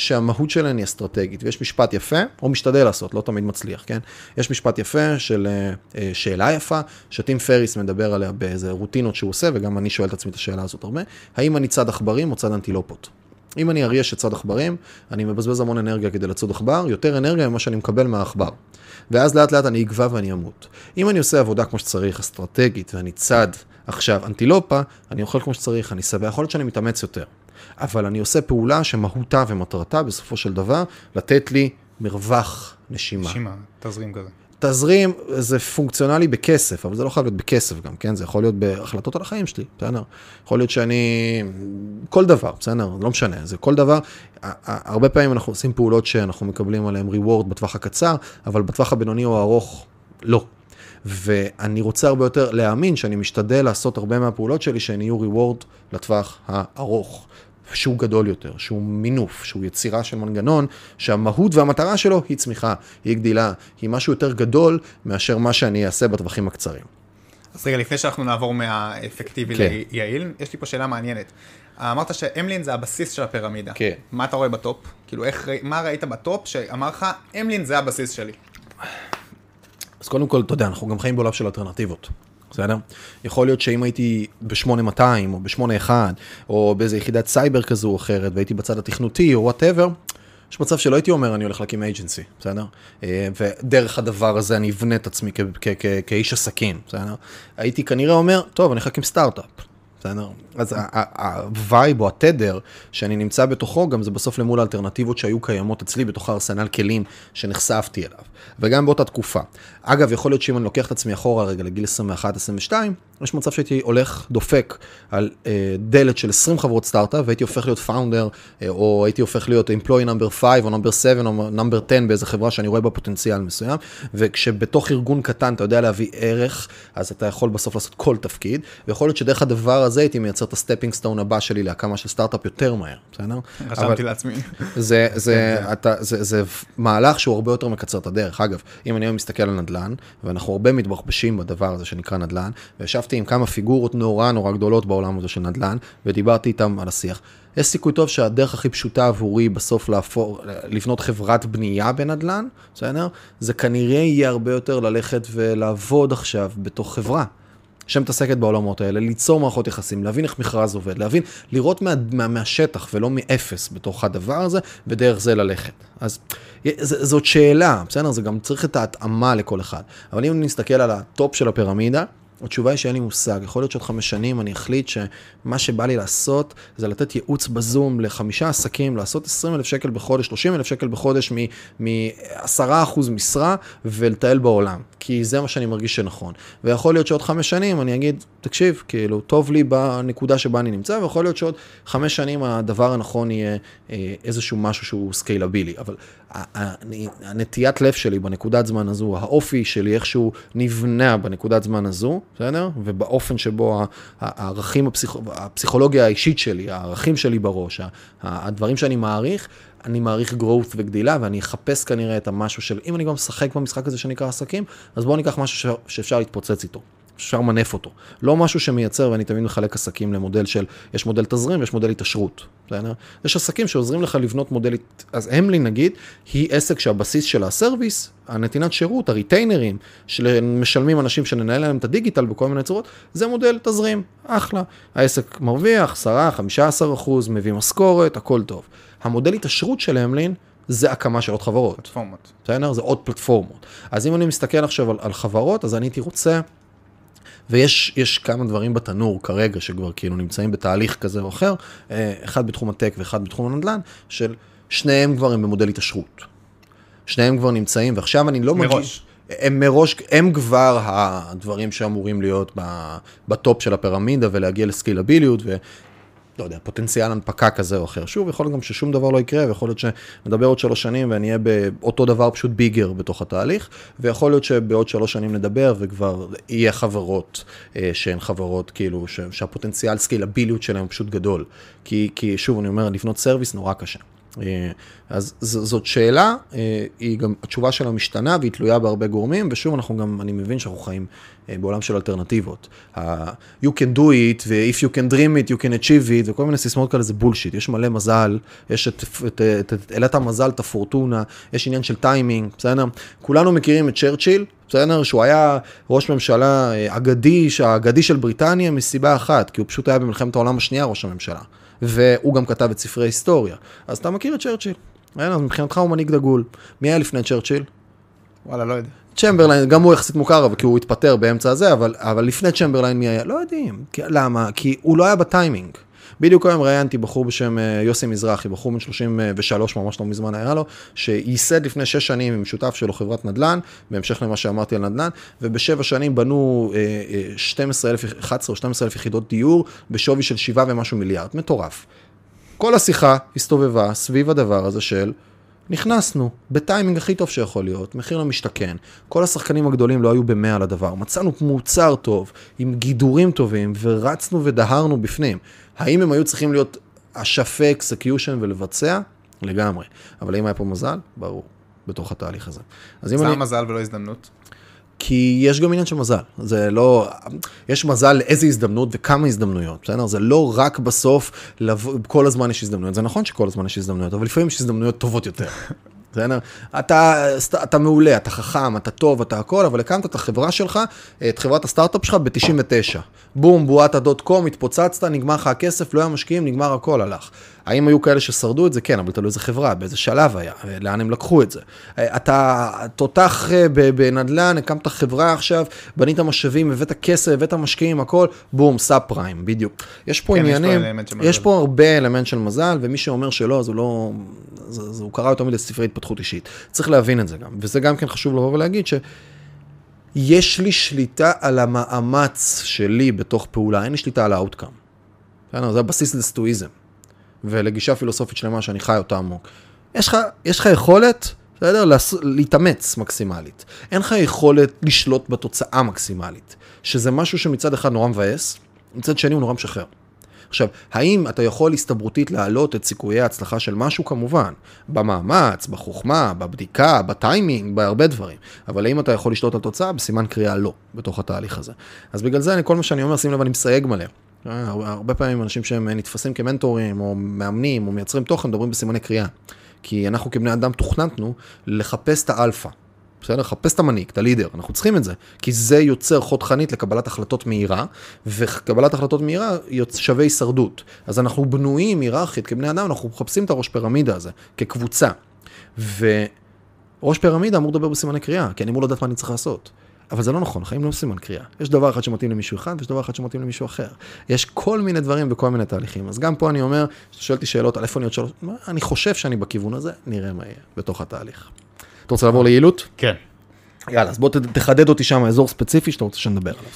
שהמהות שלהן היא אסטרטגית, ויש משפט יפה, או משתדל לעשות, לא תמיד מצליח, כן? יש משפט יפה של uh, שאלה יפה, שטים פריס מדבר עליה באיזה רוטינות שהוא עושה, וגם אני שואל את עצמי את השאלה הזאת הרבה, האם אני צד עכברים או צד אנטילופות? אם אני אריה שצד עכברים, אני מבזבז המון אנרגיה כדי לצוד עכבר, יותר אנרגיה ממה שאני מקבל מהעכבר. ואז לאט לאט אני אגבה ואני אמות. אם אני עושה עבודה כמו שצריך, אסטרטגית, ואני צד עכשיו אנטילופה, אני אוכל כמו שצריך, אני שבע, יכול להיות שאני מתאמץ יותר. אבל אני עושה פעולה שמהותה ומטרתה בסופו של דבר לתת לי מרווח נשימה. נשימה, תזרים כזה. תזרים זה פונקציונלי בכסף, אבל זה לא חייב להיות בכסף גם, כן? זה יכול להיות בהחלטות על החיים שלי, בסדר? יכול להיות שאני... כל דבר, בסדר? לא משנה, זה כל דבר. הרבה פעמים אנחנו עושים פעולות שאנחנו מקבלים עליהן reward בטווח הקצר, אבל בטווח הבינוני או הארוך, לא. ואני רוצה הרבה יותר להאמין שאני משתדל לעשות הרבה מהפעולות שלי שהן יהיו reward לטווח הארוך. שהוא גדול יותר, שהוא מינוף, שהוא יצירה של מנגנון, שהמהות והמטרה שלו היא צמיחה, היא גדילה, היא משהו יותר גדול מאשר מה שאני אעשה בטווחים הקצרים. אז רגע, לפני שאנחנו נעבור מהאפקטיבי כן. ליעיל, יש לי פה שאלה מעניינת. אמרת שאמלין זה הבסיס של הפירמידה. כן. מה אתה רואה ב top? כאילו, איך, מה ראית ב top שאמר לך, אמלין זה הבסיס שלי? אז קודם כל, אתה יודע, אנחנו גם חיים בעולם של אלטרנטיבות. בסדר? יכול להיות שאם הייתי ב-8200 או ב-81 או באיזה יחידת סייבר כזו או אחרת והייתי בצד התכנותי או whatever, יש מצב שלא הייתי אומר אני הולך להקים agency, בסדר? אה, ודרך הדבר הזה אני אבנה את עצמי כאיש עסקים, בסדר? הייתי כנראה אומר, טוב, אני הולך להקים סטארט-אפ. בסדר? אז ה vibe או התדר שאני נמצא בתוכו, גם זה בסוף למול האלטרנטיבות שהיו קיימות אצלי בתוך הארסנל כלים שנחשפתי אליו. וגם באותה תקופה. אגב, יכול להיות שאם אני לוקח את עצמי אחורה רגע לגיל 21-22, יש מצב שהייתי הולך דופק על אה, דלת של 20 חברות סטארט-אפ והייתי הופך להיות founder, אה, או הייתי הופך להיות employee number 5 או number 7 או number 10 באיזה חברה שאני רואה בה פוטנציאל מסוים, וכשבתוך ארגון קטן אתה יודע להביא ערך, אז אתה יכול בסוף לעשות כל תפקיד, ויכול להיות שדרך הדבר הזה הייתי מייצר את ה stepping stone הבא שלי להקמה של סטארט-אפ יותר מהר, בסדר? רשמתי לעצמי. זה, זה, אתה, זה, זה מהלך שהוא הרבה יותר מקצר את הדרך. אגב, אם אני היום מסתכל על נדל"ן, ואנחנו הרבה מתבחבשים בדבר הזה שנקרא נדל"ן, וישבתי עם כמה פיגורות נורא נורא גדולות בעולם הזה של נדל"ן, ודיברתי איתם על השיח. יש סיכוי טוב שהדרך הכי פשוטה עבורי בסוף להפור, לבנות חברת בנייה בנדל"ן, בסדר? זה כנראה יהיה הרבה יותר ללכת ולעבוד עכשיו בתוך חברה. שמתעסקת בעולמות האלה, ליצור מערכות יחסים, להבין איך מכרז עובד, להבין, לראות מה, מה, מהשטח ולא מאפס בתוך הדבר הזה, ודרך זה ללכת. אז זאת שאלה, בסדר? זה גם צריך את ההתאמה לכל אחד. אבל אם נסתכל על ה top של הפירמידה, התשובה היא שאין לי מושג. יכול להיות שעוד חמש שנים אני אחליט שמה שבא לי לעשות זה לתת ייעוץ בזום לחמישה עסקים, לעשות 20 אלף שקל בחודש, 30 אלף שקל בחודש מ-10% משרה ולטייל בעולם. כי זה מה שאני מרגיש שנכון. ויכול להיות שעוד חמש שנים אני אגיד, תקשיב, כאילו, טוב לי בנקודה שבה אני נמצא, ויכול להיות שעוד חמש שנים הדבר הנכון יהיה אה, איזשהו משהו שהוא סקיילבילי. אבל הנטיית לב שלי בנקודת זמן הזו, האופי שלי, איכשהו נבנה בנקודת זמן הזו, בסדר? ובאופן שבו הערכים, הפסיכ... הפסיכולוגיה האישית שלי, הערכים שלי בראש, הדברים שאני מעריך, אני מעריך growth וגדילה, ואני אחפש כנראה את המשהו של, אם אני גם משחק במשחק הזה שנקרא עסקים, אז בואו ניקח משהו שאפשר להתפוצץ איתו. אפשר למנף אותו. לא משהו שמייצר, ואני תמיד מחלק עסקים למודל של, יש מודל תזרים ויש מודל התעשרות? יש עסקים שעוזרים לך לבנות מודל, אז המלי נגיד, היא עסק שהבסיס של הסרוויס, הנתינת שירות, הריטיינרים, שמשלמים אנשים שננהל להם את הדיגיטל בכל מיני צורות, זה מודל תזרים, אחלה. העסק מרוויח 10, 15 אחוז, מביא משכורת, הכל טוב. המודל התעשרות של המלין, זה הקמה של עוד חברות. פלטפורמות. בסדר? זה עוד פלטפורמות. אז אם אני מסתכל עכשיו על, על חברות, אז אני הייתי רוצה ויש יש כמה דברים בתנור כרגע, שכבר כאילו נמצאים בתהליך כזה או אחר, אה, אחד בתחום הטק ואחד בתחום הנדל"ן, של שניהם כבר הם במודל התעשרות. שניהם כבר נמצאים, ועכשיו אני לא מגיע... מראש. הם מראש, הם כבר הדברים שאמורים להיות ב top של הפירמידה ולהגיע לסקיילביליות. לא יודע, פוטנציאל הנפקה כזה או אחר. שוב, יכול להיות גם ששום דבר לא יקרה, ויכול להיות שנדבר עוד שלוש שנים ונהיה באותו דבר פשוט bigger בתוך התהליך, ויכול להיות שבעוד שלוש שנים נדבר וכבר יהיה חברות אה, שהן חברות, כאילו, ש, שהפוטנציאל סקיילביליות שלהן פשוט גדול. כי, כי שוב, אני אומר, לבנות service נורא קשה. אה, אז זאת שאלה, אה, היא גם, התשובה שלה משתנה והיא תלויה בהרבה גורמים, ושוב, אנחנו גם, אני מבין שאנחנו חיים אה, בעולם של אלטרנטיבות. You can do it, ו-if you can dream it, you can achieve it, וכל מיני סיסמאות כאלה זה בולשיט. יש מלא מזל, יש את, את, את, את אלת המזל, את הפורטונה, יש עניין של טיימינג, בסדר? כולנו מכירים את צ'רצ'יל, בסדר? שהוא היה ראש ממשלה אגדי, האגדי של בריטניה מסיבה אחת, כי הוא פשוט היה במלחמת העולם השנייה ראש הממשלה. והוא גם כתב את ספרי היסטוריה. אז אתה מכיר את צ'רצ'יל. אז מבחינתך הוא מנהיג דגול. מי היה לפני צ'רצ'יל? וואלה, לא יודע. צ'מברליין, גם הוא יחסית מוכר, כי הוא התפטר באמצע הזה, אבל, אבל לפני צ'מברליין מי היה? לא יודעים. כי, למה? כי הוא לא היה בטיימינג. בדיוק היום ראיינתי בחור בשם אה, יוסי מזרחי, בחור בן 33, ממש לא מזמן היה לו, שייסד לפני 6 שנים עם שותף שלו חברת נדל"ן, בהמשך למה שאמרתי על נדל"ן, ובשבע שנים בנו 12,000, אה, 11 אה, או 12,000 יחידות דיור בשווי של 7 ומשהו מיליארד, מטורף. כל השיחה הסתובבה סביב הדבר הזה של נכנסנו, בטיימינג הכי טוב שיכול להיות, מחיר למשתכן. כל השחקנים הגדולים לא היו במאה על הדבר. מצאנו מוצר טוב, עם גידורים טובים, ורצנו ודהרנו בפנים. האם הם היו צריכים להיות אשפי execution ולבצע? לגמרי. אבל האם היה פה מזל? ברור, בתוך התהליך הזה. אז אם אני... מזל ולא הזדמנות? כי יש גם עניין של מזל, זה לא, יש מזל לאיזה הזדמנות וכמה הזדמנויות, בסדר? זה לא רק בסוף, לבוא, כל הזמן יש הזדמנויות, זה נכון שכל הזמן יש הזדמנויות, אבל לפעמים יש הזדמנויות טובות יותר. בסדר? אתה, אתה מעולה, אתה חכם, אתה טוב, אתה הכל, אבל הקמת את החברה שלך, את חברת הסטארט-אפ שלך ב-99. בום, בועת הדוט קום, התפוצצת, נגמר לך הכסף, לא היה משקיעים, נגמר הכל, הלך. האם היו כאלה ששרדו את זה? כן, אבל תלוי איזה חברה, באיזה שלב היה, לאן הם לקחו את זה. אתה תותח אה, בנדל"ן, הקמת חברה עכשיו, בנית משאבים, הבאת כסף, הבאת משקיעים, הכל, בום, סאב פריים, בדיוק. יש פה כן, עניינים, יש פה, יש פה הרבה אלמנט של מזל, ומי שאומר שלא, אז הוא לא, זה, זה, הוא קרא יותר מדי ספרי התפתחות אישית. צריך להבין את זה גם, וזה גם כן חשוב לבוא ולהגיד ש... יש לי שליטה על המאמץ שלי בתוך פעולה, אין לי שליטה על ה outcome. זה הבסיס לסטואיזם. ולגישה פילוסופית שלמה שאני חי אותה עמוק. יש לך, יש לך יכולת, בסדר? להתאמץ מקסימלית. אין לך יכולת לשלוט בתוצאה מקסימלית, שזה משהו שמצד אחד נורא מבאס, מצד שני הוא נורא משחרר. עכשיו, האם אתה יכול הסתברותית להעלות את סיכויי ההצלחה של משהו? כמובן. במאמץ, בחוכמה, בבדיקה, בטיימינג, בהרבה דברים. אבל האם אתה יכול לשלוט על תוצאה? בסימן קריאה לא, בתוך התהליך הזה. אז בגלל זה, אני, כל מה שאני אומר, שים לב, אני מסייג מלא. אה, הרבה פעמים אנשים שהם נתפסים כמנטורים או מאמנים או מייצרים תוכן מדברים בסימני קריאה. כי אנחנו כבני אדם תוכנתנו לחפש את האלפא. בסדר? לחפש את המנהיג, את הלידר, אנחנו צריכים את זה. כי זה יוצר חוד חנית לקבלת החלטות מהירה, וקבלת החלטות מהירה שווה הישרדות. אז אנחנו בנויים היררכית כבני אדם, אנחנו מחפשים את הראש פירמידה הזה, כקבוצה. וראש פירמידה אמור לדבר בסימני קריאה, כי אני אמור לדעת מה אני צריך לעשות. אבל זה לא נכון, חיים לא סימן קריאה. יש דבר אחד שמתאים למישהו אחד, ויש דבר אחד שמתאים למישהו אחר. יש כל מיני דברים וכל מיני תהליכים. אז גם פה אני אומר, כשאתה שואל אותי שאלות על איפה אני עוד שלוש, אני חושב שאני בכיוון הזה, נראה מה יהיה בתוך התהליך. אתה רוצה לעבור ליעילות? כן. יאללה, אז בוא תחדד אותי שם אזור ספציפי שאתה רוצה שנדבר עליו.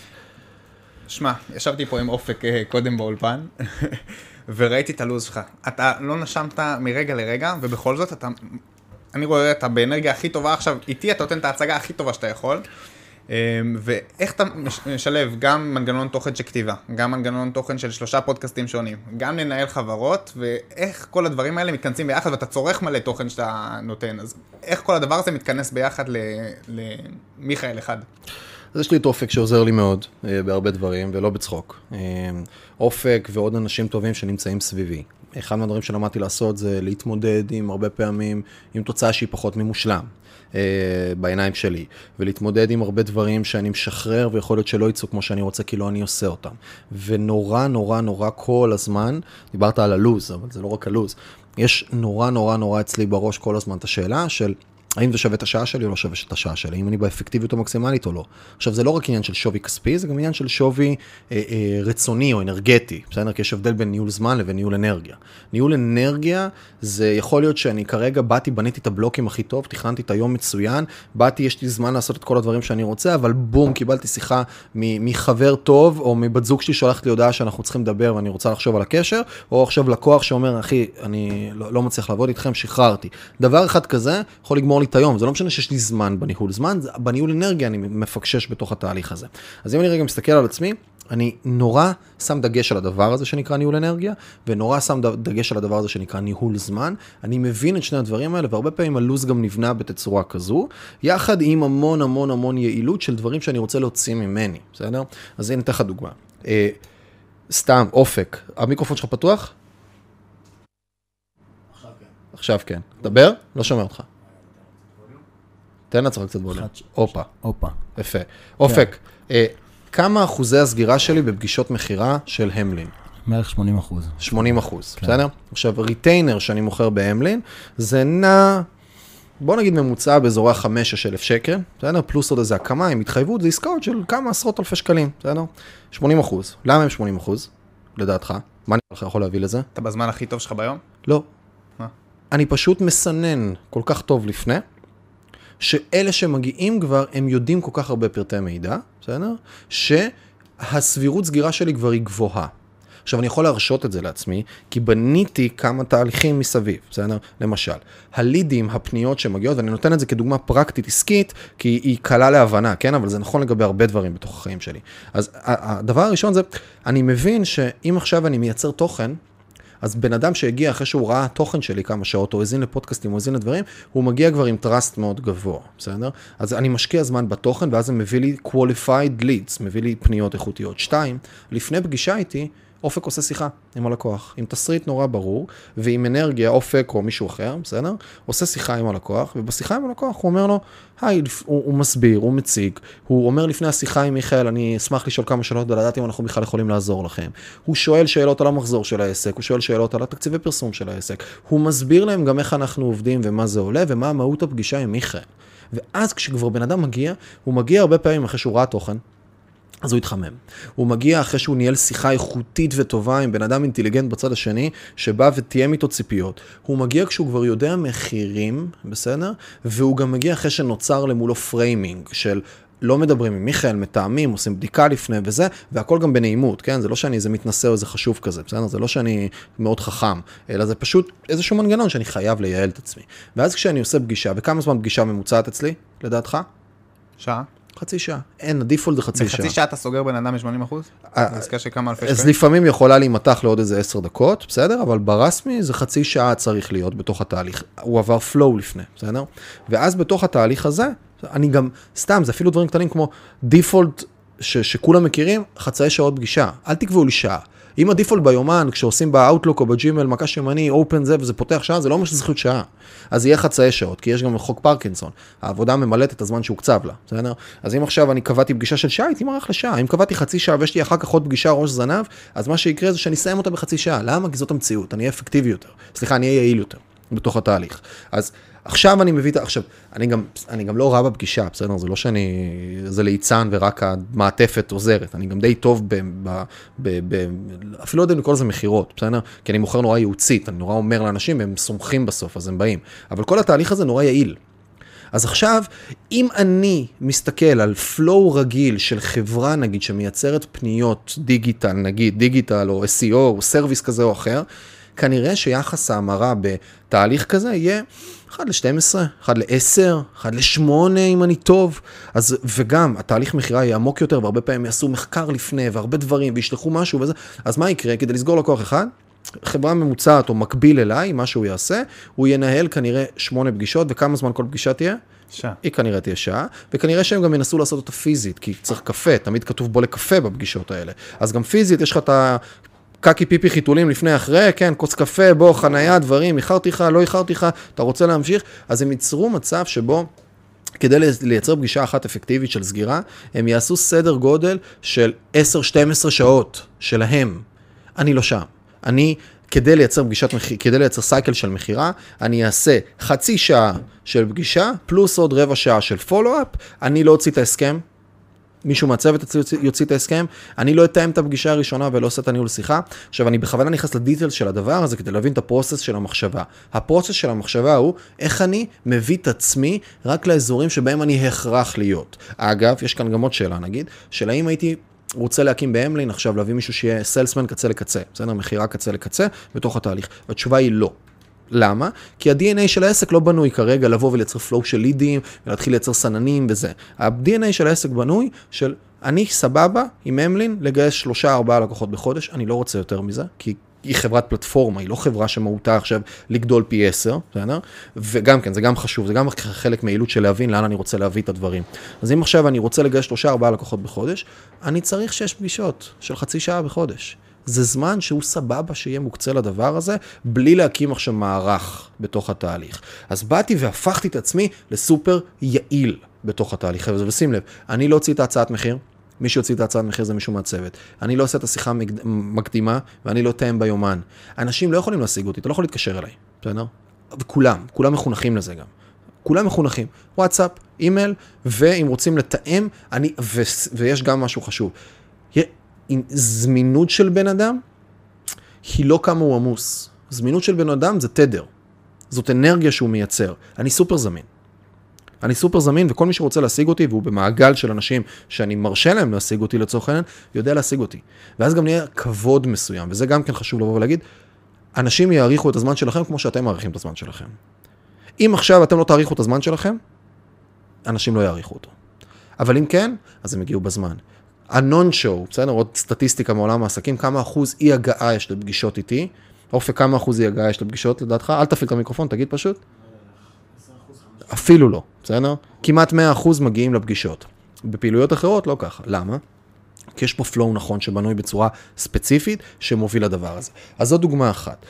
שמע, ישבתי פה עם אופק אה, קודם באולפן, וראיתי את הלו"ז שלך. אתה לא נשמת מרגע לרגע, ובכל זאת אתה... אני רואה אתה באנרגיה הכי טובה עכשיו, איתי אתה נותן את ההצגה הכי טובה שאתה יכול. אמ, ואיך אתה משלב גם מנגנון תוכן של כתיבה, גם מנגנון תוכן של שלושה פודקאסטים שונים, גם לנהל חברות, ואיך כל הדברים האלה מתכנסים ביחד, ואתה צורך מלא תוכן שאתה נותן, אז איך כל הדבר הזה מתכנס ביחד למיכאל אחד? אז יש לי את אופק שעוזר לי מאוד אה, בהרבה דברים, ולא בצחוק. אה, אופק ועוד אנשים טובים שנמצאים סביבי. אחד מהדברים שלמדתי לעשות זה להתמודד עם הרבה פעמים, עם תוצאה שהיא פחות ממושלם. אה, בעיניים שלי, ולהתמודד עם הרבה דברים שאני משחרר ויכול להיות שלא יצאו כמו שאני רוצה, כי לא אני עושה אותם. ונורא נורא נורא כל הזמן, דיברת על הלוז, אבל זה לא רק הלוז, יש נורא נורא נורא אצלי בראש כל הזמן את השאלה של האם זה שווה את השעה שלי או לא שווה את השעה שלי, האם אני באפקטיביות המקסימלית או לא. עכשיו, זה לא רק עניין של שווי כספי, זה גם עניין של שווי אה, אה, רצוני או אנרגטי, בסדר? כי יש הבדל בין ניהול זמן לבין ניהול אנרגיה. ניהול אנרגיה, זה יכול להיות שאני כרגע באתי, בניתי את הבלוקים הכי טוב, תכננתי את היום מצוין, באתי, יש לי זמן לעשות את כל הדברים שאני רוצה, אבל בום, קיבלתי שיחה מחבר טוב, או מבת זוג שלי שולחת לי הודעה שאנחנו צריכים לדבר ואני רוצה לחשוב על הקשר, או עכשיו לקוח שאומר, אחי, אני לא, לא מצליח לעבוד איתכם, שחררתי. דבר אחד כזה יכול לגמור לי את היום, זה לא משנה שיש לי זמן בניהול זמן, בניהול אנרגיה אני מפקשש בתוך התהליך הזה. אז אם אני רגע מסתכל על עצמי, אני נורא שם דגש על הדבר הזה שנקרא ניהול אנרגיה, ונורא שם דגש על הדבר הזה שנקרא ניהול זמן. אני מבין את שני הדברים האלה, והרבה פעמים הלו"ז גם נבנה בתצורה כזו, יחד עם המון המון המון יעילות של דברים שאני רוצה להוציא ממני, בסדר? אז הנה אתן לך דוגמה. אה, סתם, אופק, המיקרופון שלך פתוח? עכשיו כן. עכשיו כן. דבר, לא שומע אותך. תן לעצמך קצת ווליום. הופה. הופה. יפה. אופק, אה, כמה אחוזי הסגירה שלי בפגישות מכירה של המלין? בערך 80 אחוז. 80 אחוז, כן. בסדר? עכשיו, ריטיינר שאני מוכר בהמלין, זה נע, בוא נגיד ממוצע באזורי ה-5-6 אלף שקל, בסדר? פלוס עוד איזה הקמה עם התחייבות, זה עסקאות של כמה עשרות אלפי שקלים, בסדר? 80 אחוז. למה הם 80 אחוז, לדעתך? מה אני יכול להביא לזה? אתה בזמן הכי טוב שלך ביום? לא. מה? אני פשוט מסנן כל כך טוב לפני, שאלה שמגיעים כבר, הם יודעים כל כך הרבה פרטי מידע, בסדר? שהסבירות סגירה שלי כבר היא גבוהה. עכשיו, אני יכול להרשות את זה לעצמי, כי בניתי כמה תהליכים מסביב, בסדר? למשל, הלידים, הפניות שמגיעות, ואני נותן את זה כדוגמה פרקטית עסקית, כי היא קלה להבנה, כן? אבל זה נכון לגבי הרבה דברים בתוך החיים שלי. אז הדבר הראשון זה, אני מבין שאם עכשיו אני מייצר תוכן, אז בן אדם שהגיע אחרי שהוא ראה תוכן שלי כמה שעות, או האזין לפודקאסטים, או האזין לדברים, הוא מגיע כבר עם טראסט מאוד גבוה, בסדר? אז אני משקיע זמן בתוכן, ואז זה מביא לי qualified leads, מביא לי פניות איכותיות. שתיים, לפני פגישה איתי, אופק עושה שיחה עם הלקוח, עם תסריט נורא ברור, ועם אנרגיה, אופק או מישהו אחר, בסדר? עושה שיחה עם הלקוח, ובשיחה עם הלקוח הוא אומר לו, היי, הוא, הוא מסביר, הוא מציג, הוא אומר לפני השיחה עם מיכאל, אני אשמח לשאול כמה שאלות ולדעת אם אנחנו בכלל יכולים לעזור לכם. הוא שואל שאלות על המחזור של העסק, הוא שואל שאלות על התקציבי פרסום של העסק, הוא מסביר להם גם איך אנחנו עובדים ומה זה עולה ומה מהות הפגישה עם מיכאל. ואז כשכבר בן אדם מגיע, הוא מגיע הרבה פעמים אחרי שהוא ראה תוכן, אז הוא התחמם. הוא מגיע אחרי שהוא ניהל שיחה איכותית וטובה עם בן אדם אינטליגנט בצד השני, שבא ותיאם איתו ציפיות. הוא מגיע כשהוא כבר יודע מחירים, בסדר? והוא גם מגיע אחרי שנוצר למולו framing של לא מדברים עם מיכאל, מתאמים, עושים בדיקה לפני וזה, והכל גם בנעימות, כן? זה לא שאני איזה מתנשא או איזה חשוב כזה, בסדר? זה לא שאני מאוד חכם, אלא זה פשוט איזשהו מנגנון שאני חייב לייעל את עצמי. ואז כשאני עושה פגישה, וכמה זמן פגישה ממוצעת אצלי, לדעתך? שעה. חצי שעה. אין, ה default זה חצי שעה. בחצי שעה אתה סוגר בן אדם ב-80 אחוז? אה, עסקה של כמה אלפי שקלים? אז לפעמים יכולה להימתח לעוד איזה עשר דקות, בסדר? אבל ברסמי זה חצי שעה צריך להיות בתוך התהליך. הוא עבר flow לפני, בסדר? ואז בתוך התהליך הזה, אני גם, סתם, זה אפילו דברים קטנים כמו דיפולט שכולם מכירים, חצאי שעות פגישה. אל תקבעו לי שעה. אם הדיפולט ביומן, כשעושים באאוטלוק או בג'ימל מקש ימני, אופן זה וזה פותח שעה, זה לא אומר שזה להיות שעה. אז יהיה חצאי שעות, כי יש גם חוק פרקינסון. העבודה ממלאת את הזמן שהוקצב לה, בסדר? אז אם עכשיו אני קבעתי פגישה של שעה, הייתי מערך לשעה. אם קבעתי חצי שעה ויש לי אחר כך עוד פגישה ראש זנב, אז מה שיקרה זה שאני אסיים אותה בחצי שעה. למה? כי זאת המציאות, אני אהיה אפקטיבי יותר. סליחה, אני אהיה יעיל יותר בתוך התהליך. אז עכשיו אני מביא את ה... עכשיו, אני גם, אני גם לא רע בפגישה, בסדר? זה לא שאני... זה ליצן ורק המעטפת עוזרת. אני גם די טוב ב... ב, ב, ב אפילו לא יודע אם לקרוא לזה מכירות, בסדר? כי אני מוכר נורא ייעוצית, אני נורא אומר לאנשים, והם סומכים בסוף, אז הם באים. אבל כל התהליך הזה נורא יעיל. אז עכשיו, אם אני מסתכל על flow רגיל של חברה, נגיד, שמייצרת פניות דיגיטל, נגיד דיגיטל או SEO או service כזה או אחר, כנראה שיחס ההמרה בתהליך כזה יהיה 1 ל-12, 1 ל-10, 1 ל-8 אם אני טוב. אז, וגם התהליך מכירה יהיה עמוק יותר, והרבה פעמים יעשו מחקר לפני, והרבה דברים, וישלחו משהו וזה. אז מה יקרה? כדי לסגור לקוח אחד, חברה ממוצעת או מקביל אליי, מה שהוא יעשה, הוא ינהל כנראה 8 פגישות, וכמה זמן כל פגישה תהיה? שעה. היא כנראה תהיה שעה, וכנראה שהם גם ינסו לעשות אותה פיזית, כי צריך קפה, תמיד כתוב בוא לקפה בפגישות האלה. אז גם פיזית, יש לך את קקי פיפי חיתולים לפני אחרי, כן, כוס קפה, בוא, חנייה, דברים, איחרתי לך, לא איחרתי לך, אתה רוצה להמשיך? אז הם ייצרו מצב שבו... כדי לייצר פגישה אחת אפקטיבית של סגירה, הם יעשו סדר גודל של 10-12 שעות שלהם. אני לא שם. אני כדי לייצר פגישת מחיר, כדי לייצר סייקל של מכירה, אני אעשה חצי שעה של פגישה, פלוס עוד רבע שעה של פולו-אפ, אני לא אוציא את ההסכם, מישהו מהצוות אצלי יוציא, את ההסכם, אני לא אתאם את הפגישה הראשונה ולא עושה את הניהול שיחה. עכשיו, אני בכוונה נכנס לדיטלס של הדבר הזה כדי להבין את הפרוסס של המחשבה. הפרוסס של המחשבה הוא איך אני מביא את עצמי רק לאזורים שבהם אני הכרח להיות. אגב, יש כאן גם עוד שאלה נגיד, של האם הייתי רוצה להקים בהמלין עכשיו להביא מישהו שיהיה סלסמן קצה לקצה, בסדר? מכירה קצה לקצה בתוך התהליך. והתשובה היא לא. למה? כי ה-DNA של העסק לא בנוי כרגע לבוא ולייצר flow של לידים ולהתחיל לייצר סננים וזה. ה-DNA של העסק בנוי של אני סבבה עם אמלין לגייס שלושה ארבעה לקוחות בחודש, אני לא רוצה יותר מזה, כי היא חברת פלטפורמה, היא לא חברה שמהותה עכשיו לגדול פי עשר, בסדר? וגם כן, זה גם חשוב, זה גם חלק מהיעילות של להבין לאן אני רוצה להביא את הדברים. אז אם עכשיו אני רוצה לגייס שלושה ארבעה לקוחות בחודש, אני צריך שש פגישות של חצי שעה בחודש. זה זמן שהוא סבבה שיהיה מוקצה לדבר הזה, בלי להקים עכשיו מערך בתוך התהליך. אז באתי והפכתי את עצמי לסופר יעיל בתוך התהליך הזה, ושים לב, אני לא אוציא את ההצעת מחיר, מי שיוציא את ההצעת מחיר זה מישהו מהצוות. אני לא עושה את השיחה מקדימה, ואני לא אתאם ביומן. אנשים לא יכולים להשיג אותי, אתה לא יכול להתקשר אליי, בסדר? וכולם, כולם מחונכים לזה גם. כולם מחונכים. וואטסאפ, אימייל, ואם רוצים לתאם, אני, ו, ויש גם משהו חשוב. זמינות של בן אדם היא לא כמה הוא עמוס. זמינות של בן אדם זה תדר. זאת אנרגיה שהוא מייצר. אני סופר זמין. אני סופר זמין, וכל מי שרוצה להשיג אותי, והוא במעגל של אנשים שאני מרשה להם להשיג אותי לצורך העניין, יודע להשיג אותי. ואז גם נהיה כבוד מסוים, וזה גם כן חשוב לבוא ולהגיד, אנשים יעריכו את הזמן שלכם כמו שאתם מעריכים את הזמן שלכם. אם עכשיו אתם לא תעריכו את הזמן שלכם, אנשים לא יעריכו אותו. אבל אם כן, אז הם יגיעו בזמן. הנון שואו, בסדר? עוד סטטיסטיקה מעולם העסקים, כמה אחוז אי הגעה יש לפגישות איתי? אופק, כמה אחוז אי הגעה יש לפגישות לדעתך? אל תפעיל את המיקרופון, תגיד פשוט. אפילו לא, בסדר? כמעט 100% מגיעים לפגישות. בפעילויות אחרות לא ככה. למה? כי יש פה flow נכון שבנוי בצורה ספציפית שמוביל לדבר הזה. אז זו דוגמה אחת.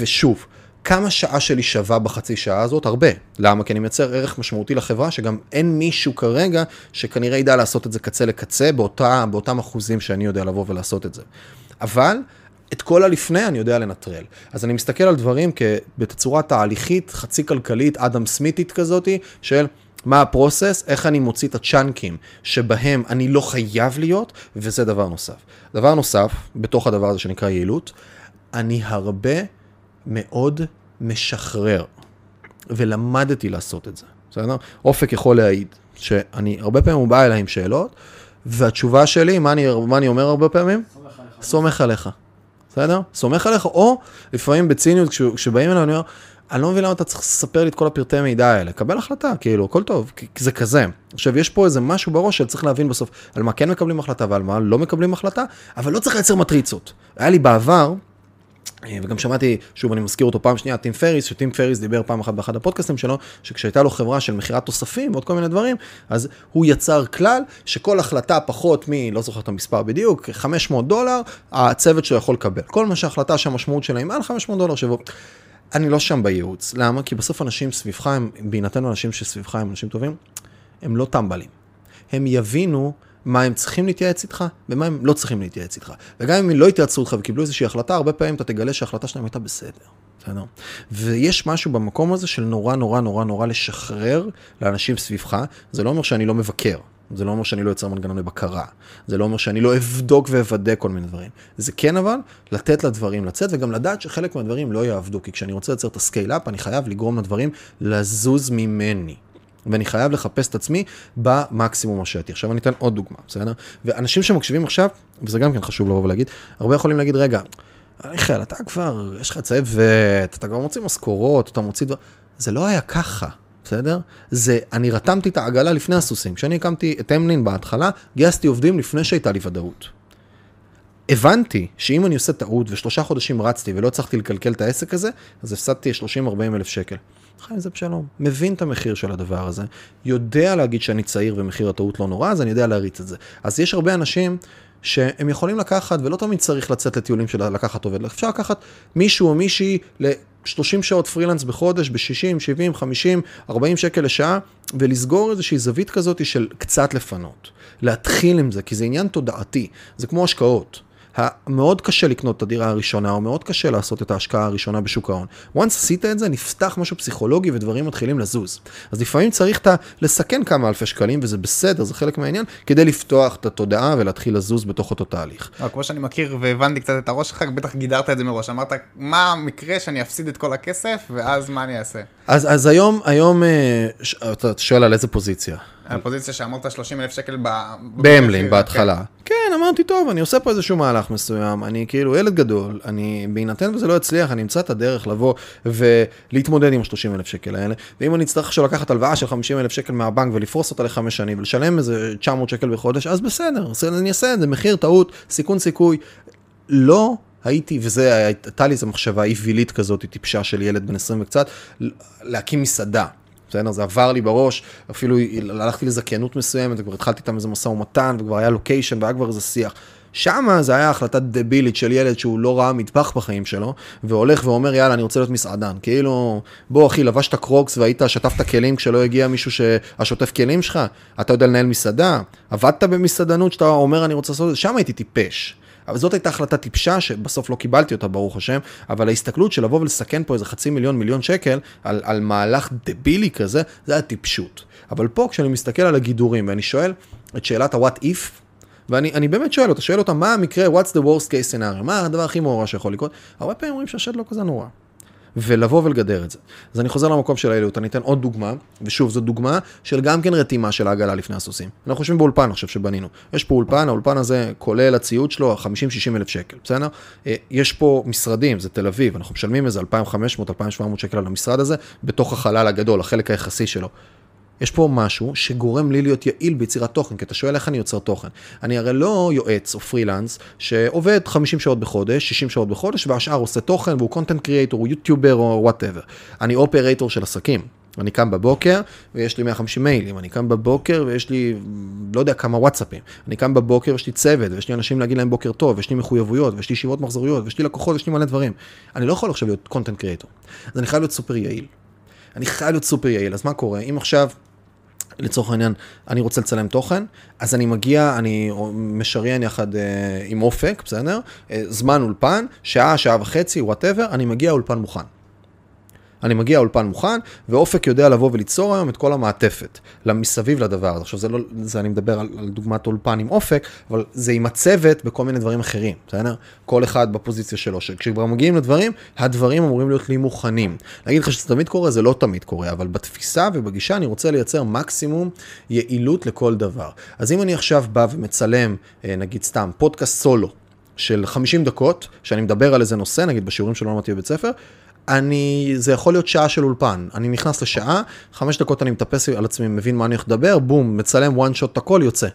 ושוב, כמה שעה שלי שווה בחצי שעה הזאת? הרבה. למה? כי אני מייצר ערך משמעותי לחברה, שגם אין מישהו כרגע שכנראה ידע לעשות את זה קצה לקצה באותה, באותם אחוזים שאני יודע לבוא ולעשות את זה. אבל את כל הלפני אני יודע לנטרל. אז אני מסתכל על דברים בתצורה תהליכית, חצי כלכלית, אדם סמיתית כזאתי, של מה הפרוסס, איך אני מוציא את הצ'אנקים שבהם אני לא חייב להיות, וזה דבר נוסף. דבר נוסף, בתוך הדבר הזה שנקרא יעילות, אני הרבה מאוד משחרר, ולמדתי לעשות את זה, בסדר? אופק יכול להעיד, שאני, הרבה פעמים הוא בא אליי עם שאלות, והתשובה שלי, מה אני, מה אני אומר הרבה פעמים? סומך עליך. בסדר? סומך עליך, או לפעמים בציניות, כשבאים אליי, אני אומר, אני לא מבין למה אתה צריך לספר לי את כל הפרטי מידע האלה. קבל החלטה, כאילו, הכל טוב, זה כזה. עכשיו, יש פה איזה משהו בראש שצריך להבין בסוף על מה כן מקבלים החלטה ועל מה לא מקבלים החלטה, אבל לא צריך לייצר מטריצות. היה לי בעבר, וגם שמעתי, שוב אני מזכיר אותו פעם שנייה, טים פריס, שטים פריס דיבר פעם אחת באחד הפודקאסטים שלו, שכשהייתה לו חברה של מכירת תוספים ועוד כל מיני דברים, אז הוא יצר כלל שכל החלטה פחות מ, לא זוכר את המספר בדיוק, 500 דולר, הצוות שלו יכול לקבל. כל מה שההחלטה שהמשמעות שלה היא מעל 500 דולר שבו. אני לא שם בייעוץ, למה? כי בסוף אנשים סביבך, בהינתן אנשים שסביבך הם אנשים טובים, הם לא טמבלים. הם יבינו מה הם צריכים להתייעץ איתך, ומה הם לא צריכים להתייעץ איתך. וגם אם הם לא התייעצו איתך וקיבלו איזושהי החלטה, הרבה פעמים אתה תגלה שההחלטה שלהם הייתה בסדר. בסדר? ויש משהו במקום הזה של נורא נורא נורא נורא לשחרר לאנשים סביבך, זה לא אומר שאני לא מבקר. זה לא אומר שאני לא יוצר מנגנוני בקרה, זה לא אומר שאני לא אבדוק ואוודא כל מיני דברים. זה כן אבל, לתת לדברים לצאת וגם לדעת שחלק מהדברים לא יעבדו, כי כשאני רוצה לייצר את ה scale-up, אני חייב לגרום לדברים לזוז ממני. ואני חייב לחפש את עצמי במקסימום השעתי. עכשיו אני אתן עוד דוגמה, בסדר? ואנשים שמקשיבים עכשיו, וזה גם כן חשוב לבוא ולהגיד, הרבה יכולים להגיד, רגע, מיכאל, אתה כבר, יש לך צוות, אתה כבר מוציא משכורות, אתה מוציא דבר... זה לא היה ככה. בסדר? זה, אני רתמתי את העגלה לפני הסוסים. כשאני הקמתי את אמלין בהתחלה, גייסתי עובדים לפני שהייתה לי ודאות. הבנתי שאם אני עושה טעות ושלושה חודשים רצתי ולא הצלחתי לקלקל את העסק הזה, אז הפסדתי 30-40 אלף שקל. חיים זה בשלום, מבין את המחיר של הדבר הזה, יודע להגיד שאני צעיר ומחיר הטעות לא נורא, אז אני יודע להריץ את זה. אז יש הרבה אנשים שהם יכולים לקחת, ולא תמיד צריך לצאת לטיולים של לקחת עובד, אפשר לקחת מישהו או מישהי ל-30 שעות פרילנס בחודש, ב-60, 70, 50, 40 שקל לשעה, ולסגור איזושהי זווית כזאת של קצת לפנות. להתחיל עם זה, כי זה עניין תודעתי, זה כמו השקעות. מאוד קשה לקנות את הדירה הראשונה, או מאוד קשה לעשות את ההשקעה הראשונה בשוק ההון. once עשית את זה, נפתח משהו פסיכולוגי ודברים מתחילים לזוז. אז לפעמים צריך ה... לסכן כמה אלפי שקלים, וזה בסדר, זה חלק מהעניין, כדי לפתוח את התודעה ולהתחיל לזוז בתוך אותו תהליך. לא, כמו שאני מכיר והבנתי קצת את הראש שלך, בטח גידרת את זה מראש. אמרת, מה המקרה שאני אפסיד את כל הכסף, ואז מה אני אעשה? אז, אז היום, היום, אה, ש- אתה שואל על איזה פוזיציה? הפוזיציה שאמרת 30 אלף שקל ב... בהמלין בהתחלה. כן, אמרתי, טוב, אני עושה פה איזשהו מהלך מסוים, אני כאילו ילד גדול, אני, בהינתן וזה לא יצליח, אני אמצא את הדרך לבוא ולהתמודד עם ה-30 אלף שקל האלה, ואם אני אצטרך עכשיו לקחת הלוואה של 50 אלף שקל מהבנק ולפרוס אותה לחמש שנים ולשלם איזה 900 שקל בחודש, אז בסדר, אני אעשה את זה, מחיר, טעות, סיכון, סיכוי. לא הייתי, וזה, הייתה לי איזו מחשבה אווילית כזאת, טיפשה של ילד בן 20 וקצת, להקים מסעדה. בסדר? זה עבר לי בראש, אפילו הלכתי לזכיינות מסוימת, וכבר התחלתי איתם איזה משא ומתן, וכבר היה לוקיישן, והיה כבר איזה שיח. שמה זה היה החלטה דבילית של ילד שהוא לא ראה מטבח בחיים שלו, והולך ואומר, יאללה, אני רוצה להיות מסעדן. כאילו, בוא אחי, לבשת קרוקס והיית, שטפת כלים כשלא הגיע מישהו שהשוטף כלים שלך, אתה יודע לנהל מסעדה, עבדת במסעדנות שאתה אומר, אני רוצה לעשות את זה, שם הייתי טיפש. אבל זאת הייתה החלטה טיפשה, שבסוף לא קיבלתי אותה, ברוך השם, אבל ההסתכלות של לבוא ולסכן פה איזה חצי מיליון, מיליון שקל, על, על מהלך דבילי כזה, זה היה טיפשות. אבל פה, כשאני מסתכל על הגידורים, ואני שואל את שאלת ה-what if, ואני אני באמת שואל אותה, שואל אותה, מה המקרה, what's the worst case scenario, מה הדבר הכי מורא שיכול לקרות? הרבה פעמים אומרים שהשד לא כזה נורא. ולבוא ולגדר את זה. אז אני חוזר למקום של היעילות, אני אתן עוד דוגמה, ושוב, זו דוגמה של גם כן רתימה של העגלה לפני הסוסים. אנחנו חושבים באולפן עכשיו שבנינו. יש פה אולפן, האולפן הזה כולל הציוד שלו 50-60 אלף שקל, בסדר? אה, יש פה משרדים, זה תל אביב, אנחנו משלמים איזה 2,500-2,700 שקל על המשרד הזה, בתוך החלל הגדול, החלק היחסי שלו. יש פה משהו שגורם לי להיות יעיל ביצירת תוכן, כי אתה שואל איך אני יוצר תוכן. אני הרי לא יועץ או פרילנס שעובד 50 שעות בחודש, 60 שעות בחודש, והשאר עושה תוכן והוא content creator, הוא יוטיובר או whatever. אני operator של עסקים. אני קם בבוקר ויש לי 150 מיילים, אני קם בבוקר ויש לי לא יודע כמה וואטסאפים, אני קם בבוקר ויש לי צוות ויש לי אנשים להגיד להם בוקר טוב, ויש לי מחויבויות ויש לי ישיבות מחזוריות ויש לי לקוחות ויש לי מלא דברים. אני לא יכול עכשיו להיות content creator, אז אני חייב להיות סופר יעיל. אני חייב להיות סופר יעיל, אז מה קורה? אם עכשיו לצורך העניין, אני רוצה לצלם תוכן, אז אני מגיע, אני משריין יחד אה, עם אופק, בסדר? אה, זמן אולפן, שעה, שעה וחצי, whatever, אני מגיע אולפן מוכן. אני מגיע אולפן מוכן, ואופק יודע לבוא וליצור היום את כל המעטפת, מסביב לדבר הזה. עכשיו, זה לא, זה אני מדבר על, על דוגמת אולפן עם אופק, אבל זה עם הצוות בכל מיני דברים אחרים, בסדר? כל אחד בפוזיציה שלו, שכשכבר מגיעים לדברים, הדברים אמורים להיות לי מוכנים. להגיד לך שזה תמיד קורה, זה לא תמיד קורה, אבל בתפיסה ובגישה אני רוצה לייצר מקסימום יעילות לכל דבר. אז אם אני עכשיו בא ומצלם, אה, נגיד סתם, פודקאסט סולו, של 50 דקות, שאני מדבר על איזה נושא, נגיד בשיעורים שלא למדתי בבית ספר, אני, זה יכול להיות שעה של אולפן, אני נכנס לשעה, חמש דקות אני מטפס על עצמי, מבין מה אני הולך לדבר, בום, מצלם one shot את הכל, יוצא.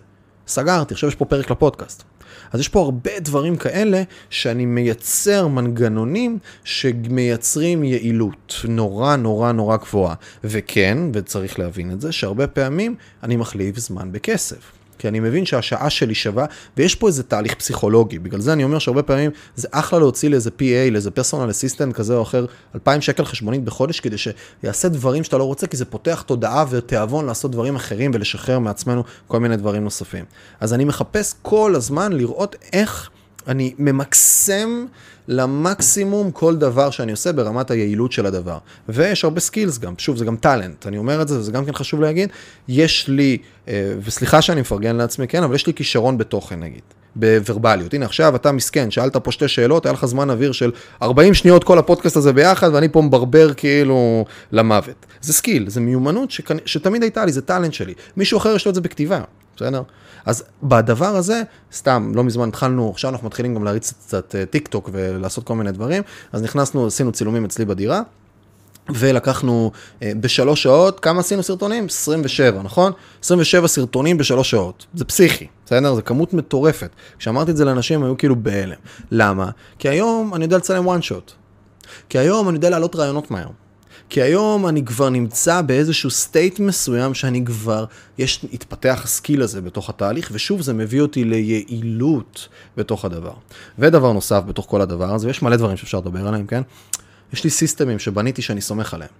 סגרתי, עכשיו יש פה פרק לפודקאסט. אז יש פה הרבה דברים כאלה שאני מייצר מנגנונים שמייצרים יעילות נורא נורא נורא גבוהה. וכן, וצריך להבין את זה, שהרבה פעמים אני מחליף זמן בכסף. כי אני מבין שהשעה שלי שווה, ויש פה איזה תהליך פסיכולוגי. בגלל זה אני אומר שהרבה פעמים זה אחלה להוציא לאיזה PA, לאיזה פרסונל אסיסטנט כזה או אחר, 2,000 שקל חשבונית בחודש, כדי שיעשה דברים שאתה לא רוצה, כי זה פותח תודעה ותיאבון לעשות דברים אחרים ולשחרר מעצמנו כל מיני דברים נוספים. אז אני מחפש כל הזמן לראות איך אני ממקסם למקסימום כל דבר שאני עושה ברמת היעילות של הדבר. ויש הרבה skills גם, שוב, זה גם talent, אני אומר את זה, וזה גם כן חשוב להגיד, יש לי, אה, וסליחה שאני מפרגן לעצמי, כן, אבל יש לי כישרון בתוכן נגיד. בוורבליות. הנה עכשיו אתה מסכן, שאלת פה שתי שאלות, היה לך זמן אוויר של 40 שניות כל הפודקאסט הזה ביחד, ואני פה מברבר כאילו למוות. זה skill, זה מיומנות שכ... שתמיד הייתה לי, זה talent שלי. מישהו אחר יש לו את זה בכתיבה, בסדר? אז בדבר הזה, סתם, לא מזמן התחלנו, עכשיו אנחנו מתחילים גם להריץ קצת טיק טוק ולעשות כל מיני דברים, אז נכנסנו, עשינו צילומים אצלי בדירה. ולקחנו אה, בשלוש שעות, כמה עשינו סרטונים? 27, נכון? 27 סרטונים בשלוש שעות. זה פסיכי, בסדר? זו כמות מטורפת. כשאמרתי את זה לאנשים, היו כאילו בהלם. למה? כי היום אני יודע לצלם one shot. כי היום אני יודע להעלות רעיונות מהר. כי היום אני כבר נמצא באיזשהו state מסוים שאני כבר, יש, התפתח ה skill הזה בתוך התהליך, ושוב זה מביא אותי ליעילות בתוך הדבר. ודבר נוסף בתוך כל הדבר הזה, ויש מלא דברים שאפשר לדבר עליהם, כן? יש לי systemים שבניתי שאני סומך עליהם.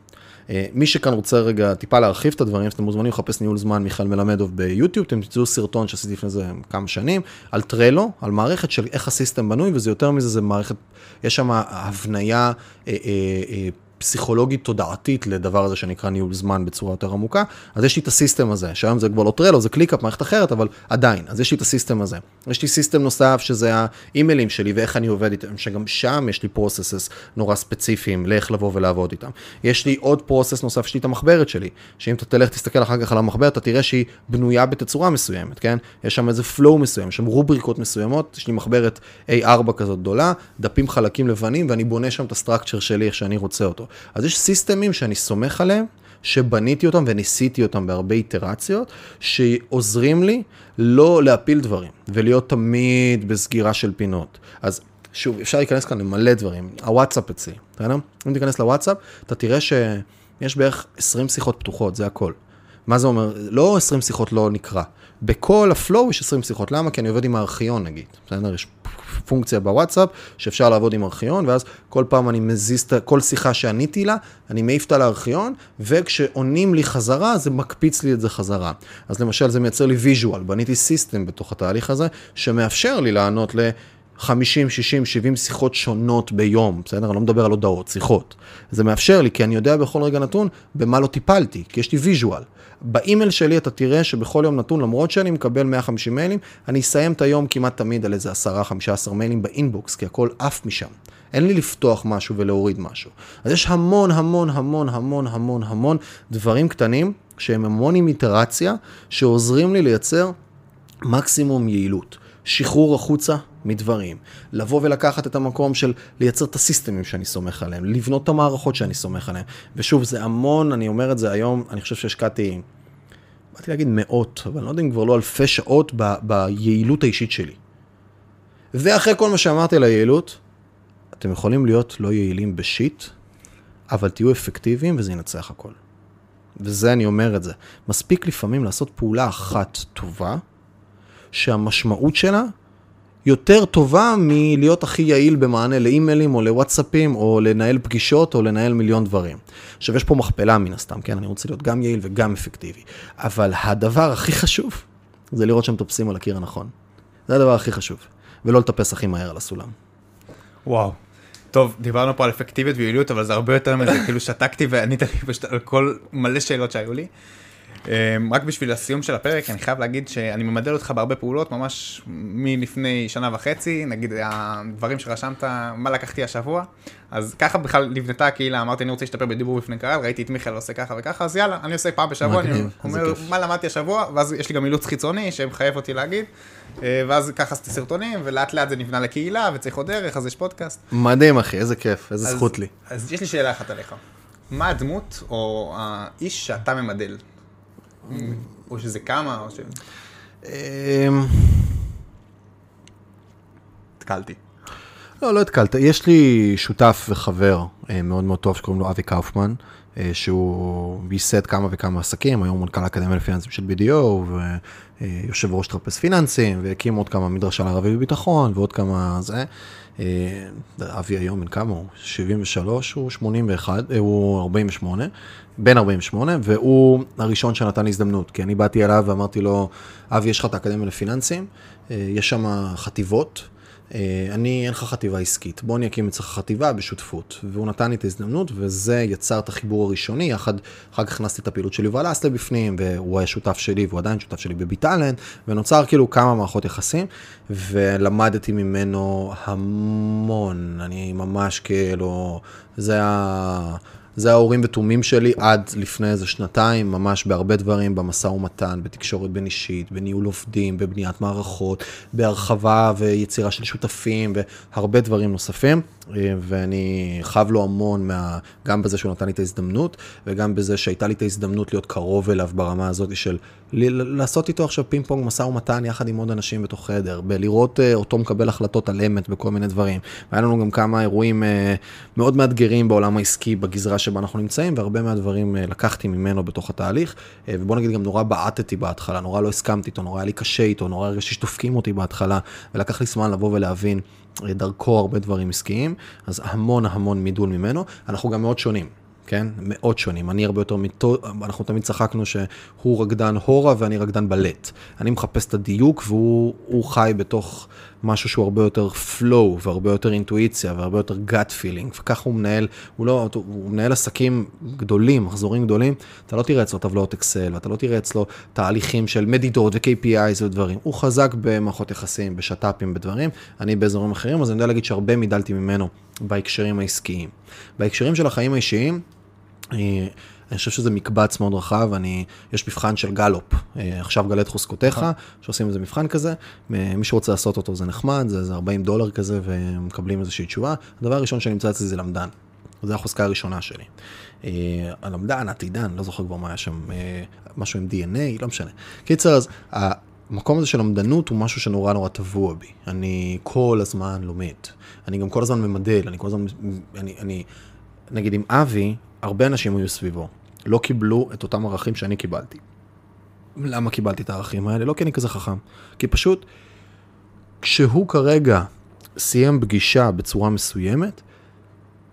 אה, מי שכאן רוצה רגע טיפה להרחיב את הדברים, אתם מוזמנים לחפש ניהול זמן מיכאל מלמדוב ביוטיוב, אתם תמצאו סרטון שעשיתי לפני זה כמה שנים, על Trello, על מערכת של איך ה system בנוי, וזה יותר מזה, זה מערכת, יש שם הבניה. אה, אה, אה, פסיכולוגית תודעתית לדבר הזה שנקרא ניהול זמן בצורה יותר עמוקה, אז יש לי את ה system הזה, שהיום זה כבר לא Trello, זה ClickUp, מערכת אחרת, אבל עדיין, אז יש לי את ה system הזה. יש לי system נוסף שזה האימיילים שלי ואיך אני עובד איתם, שגם שם יש לי processes נורא ספציפיים לאיך לבוא ולעבוד איתם. יש לי עוד process נוסף, יש לי את המחברת שלי, שאם אתה תלך תסתכל אחר כך על המחברת, אתה תראה שהיא בנויה בתצורה מסוימת, כן? יש שם איזה flow מסוים, יש שם רובריקות מסוימות, יש לי מחברת A4 כזאת גדולה, דפים חלקים לבנים, ואני בונה שם את הסטרקצ'ר שלי איך שאני רוצה אותו. אז יש סיסטמים שאני סומך עליהם, שבניתי אותם וניסיתי אותם בהרבה איטרציות, שעוזרים לי לא להפיל דברים, ולהיות תמיד בסגירה של פינות. אז שוב, אפשר להיכנס כאן למלא דברים. הוואטסאפ אצלי, בסדר? אם תיכנס לוואטסאפ, אתה תראה שיש בערך 20 שיחות פתוחות, זה הכל. מה זה אומר? לא 20 שיחות לא נקראו. בכל ה flow יש 20 שיחות. למה? כי אני עובד עם הארכיון נגיד. בסדר? יש פונקציה בוואטסאפ שאפשר לעבוד עם ארכיון, ואז כל פעם אני מזיז, כל שיחה שעניתי לה, אני מעיף אותה לארכיון, וכשעונים לי חזרה, זה מקפיץ לי את זה חזרה. אז למשל זה מייצר לי visual, בניתי system בתוך התהליך הזה, שמאפשר לי לענות ל... 50, 60, 70 שיחות שונות ביום, בסדר? אני לא מדבר על הודעות, שיחות. זה מאפשר לי, כי אני יודע בכל רגע נתון במה לא טיפלתי, כי יש לי visual. באימייל שלי אתה תראה שבכל יום נתון, למרות שאני מקבל 150 מיילים, אני אסיים את היום כמעט תמיד על איזה 10-15 מיילים ב inbox, כי הכל עף משם. אין לי לפתוח משהו ולהוריד משהו. אז יש המון, המון, המון, המון, המון, המון דברים קטנים, שהם המון עם איטרציה, שעוזרים לי לייצר מקסימום יעילות. שחרור החוצה מדברים, לבוא ולקחת את המקום של לייצר את הסיסטמים שאני סומך עליהם, לבנות את המערכות שאני סומך עליהם. ושוב, זה המון, אני אומר את זה היום, אני חושב שהשקעתי, באתי להגיד מאות, אבל אני לא יודע אם כבר לא אלפי שעות ב, ביעילות האישית שלי. ואחרי כל מה שאמרתי על היעילות, אתם יכולים להיות לא יעילים בשיט, אבל תהיו אפקטיביים וזה ינצח הכל. וזה אני אומר את זה. מספיק לפעמים לעשות פעולה אחת טובה, שהמשמעות שלה יותר טובה מלהיות הכי יעיל במענה לאימיילים או לוואטסאפים או לנהל פגישות או לנהל מיליון דברים. עכשיו יש פה מכפלה מן הסתם, כן? אני רוצה להיות גם יעיל וגם אפקטיבי. אבל הדבר הכי חשוב זה לראות שהם טופסים על הקיר הנכון. זה הדבר הכי חשוב. ולא לטפס הכי מהר על הסולם. וואו. טוב, דיברנו פה על אפקטיביות ויעילות, אבל זה הרבה יותר מזה, כאילו שתקתי וענית לי פשוט על כל מלא שאלות שהיו לי. אמ, רק בשביל הסיום של הפרק, אני חייב להגיד שאני ממדל אותך בהרבה פעולות, ממש מלפני שנה וחצי, נגיד הדברים שרשמת, מה לקחתי השבוע, אז ככה בכלל נבנתה הקהילה, אמרתי אני רוצה להשתפר בדיבור בפני קהל, ראיתי את מיכאל עושה ככה וככה, אז יאללה, אני עושה פעם בשבוע, אני אומר מה למדתי השבוע, ואז יש לי גם אילוץ חיצוני שמחייב אותי להגיד, אה, ואז ככה עשיתי סרטונים, ולאט לאט זה נבנה לקהילה, וצריך עוד דרך, אז יש פודקאסט. מדהים אחי, איזה כיף, איזה זכות לי. אז יש לי שאלה אחת עליך. מה הדמות או האיש שאתה ממדל? או שזה כמה, או ש... אמ, התקלתי. לא, לא התקלת. יש לי שותף וחבר אה, מאוד מאוד טוב שקוראים לו אבי קאופמן, אה, שהוא ייסד כמה וכמה עסקים, היום מנכ"ל האקדמיה לפיננסים של BDO, ויושב ראש טרפס פיננסים, והקים עוד כמה מדרשה לערבי בביטחון, ועוד כמה זה. אה, אבי היום בן כמה הוא? 73, הוא 81, הוא 48, בן 48, והוא הראשון שנתן לי הזדמנות, כי אני באתי אליו ואמרתי לו, אבי, יש לך את האקדמיה לפיננסים, יש שם חטיבות. אה, אני, אין לך חטיבה עסקית, בוא אני אקים אצלך חטיבה בשותפות. והוא נתן לי את ההזדמנות, וזה יצר את החיבור הראשוני, יחד, אחר כך הכנסתי את הפעילות של יובל אסלה בפנים, והוא היה שותף שלי, והוא עדיין שותף שלי בביטלנד, ונוצר כאילו כמה מערכות יחסים, ולמדתי ממנו המון, אני ממש כאילו, זה היה... זה ההורים ותומים שלי עד לפני איזה שנתיים, ממש בהרבה דברים, במשא ומתן, בתקשורת בין אישית, בניהול עובדים, בבניית מערכות, בהרחבה ויצירה של שותפים והרבה דברים נוספים. ואני חב לו המון, מה, גם בזה שהוא נתן לי את ההזדמנות, וגם בזה שהייתה לי את ההזדמנות להיות קרוב אליו ברמה הזאת של לעשות איתו עכשיו פינג פונג משא ומתן יחד עם עוד אנשים בתוך חדר, בלראות אה, אותו מקבל החלטות על אמת בכל מיני דברים. והיה לנו גם כמה אירועים אה, מאוד מאתגרים בעולם העסקי בגזרה שבה אנחנו נמצאים, והרבה מהדברים לקחתי ממנו בתוך התהליך, ובוא נגיד גם נורא בעטתי בהתחלה, נורא לא הסכמתי איתו, נורא היה לי קשה איתו, נורא הרגשתי שדופקים אותי בהתחלה, ולקח לי זמן לבוא ולהבין דרכו הרבה דברים עסקיים, אז המון המון מידול ממנו. אנחנו גם מאוד שונים. כן? מאוד שונים. אני הרבה יותר מיטו... אנחנו תמיד צחקנו שהוא רקדן הורה ואני רקדן בלט. אני מחפש את הדיוק והוא חי בתוך משהו שהוא הרבה יותר flow והרבה יותר אינטואיציה והרבה יותר gut feeling, וככה הוא מנהל, הוא לא, הוא מנהל עסקים גדולים, מחזורים גדולים, אתה לא תראה אצלו טבלאות אקסל, ואתה לא תראה אצלו תהליכים של מדידות ו-KPIs ודברים. הוא חזק במערכות יחסים, בשת"פים, בדברים, אני באזורים אחרים, אז אני יודע להגיד שהרבה מידלתי ממנו בהקשרים העסקיים. בהקשרים של החיים האישיים, אה, אני חושב שזה מקבץ מאוד רחב, אני, יש מבחן של גלופ, אה, עכשיו גלה את חוזקותיך. שעושים איזה מבחן כזה, מי שרוצה לעשות אותו זה נחמד, זה, זה 40 דולר כזה ומקבלים איזושהי תשובה. הדבר הראשון שנמצא אצלי זה למדן, זו החוזקה הראשונה שלי. אה, הלמדן, עתידן, לא זוכר כבר מה היה שם, משהו עם DNA, לא משנה. קיצר, אז המקום הזה של למדנות הוא משהו שנורא נורא טבוע בי. אני כל הזמן לומד, אני גם כל הזמן ממדל, אני כל הזמן, אני, אני נגיד עם אבי, הרבה אנשים היו סביבו, לא קיבלו את אותם ערכים שאני קיבלתי. למה קיבלתי את הערכים האלה? לא כי אני כזה חכם. כי פשוט, כשהוא כרגע סיים פגישה בצורה מסוימת,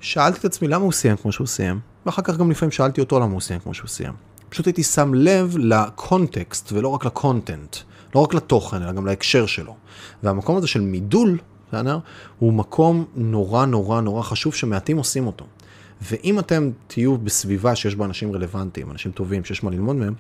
שאלתי את עצמי למה הוא סיים כמו שהוא סיים, ואחר כך גם לפעמים שאלתי אותו למה הוא סיים כמו שהוא סיים. פשוט הייתי שם לב לקונטקסט ולא רק לקונטנט, לא רק לתוכן, אלא גם להקשר שלו. והמקום הזה של מידול, בסדר? הוא מקום נורא נורא נורא חשוב שמעטים עושים אותו. ואם אתם תהיו בסביבה שיש בה אנשים רלוונטיים, אנשים טובים, שיש מה ללמוד מהם,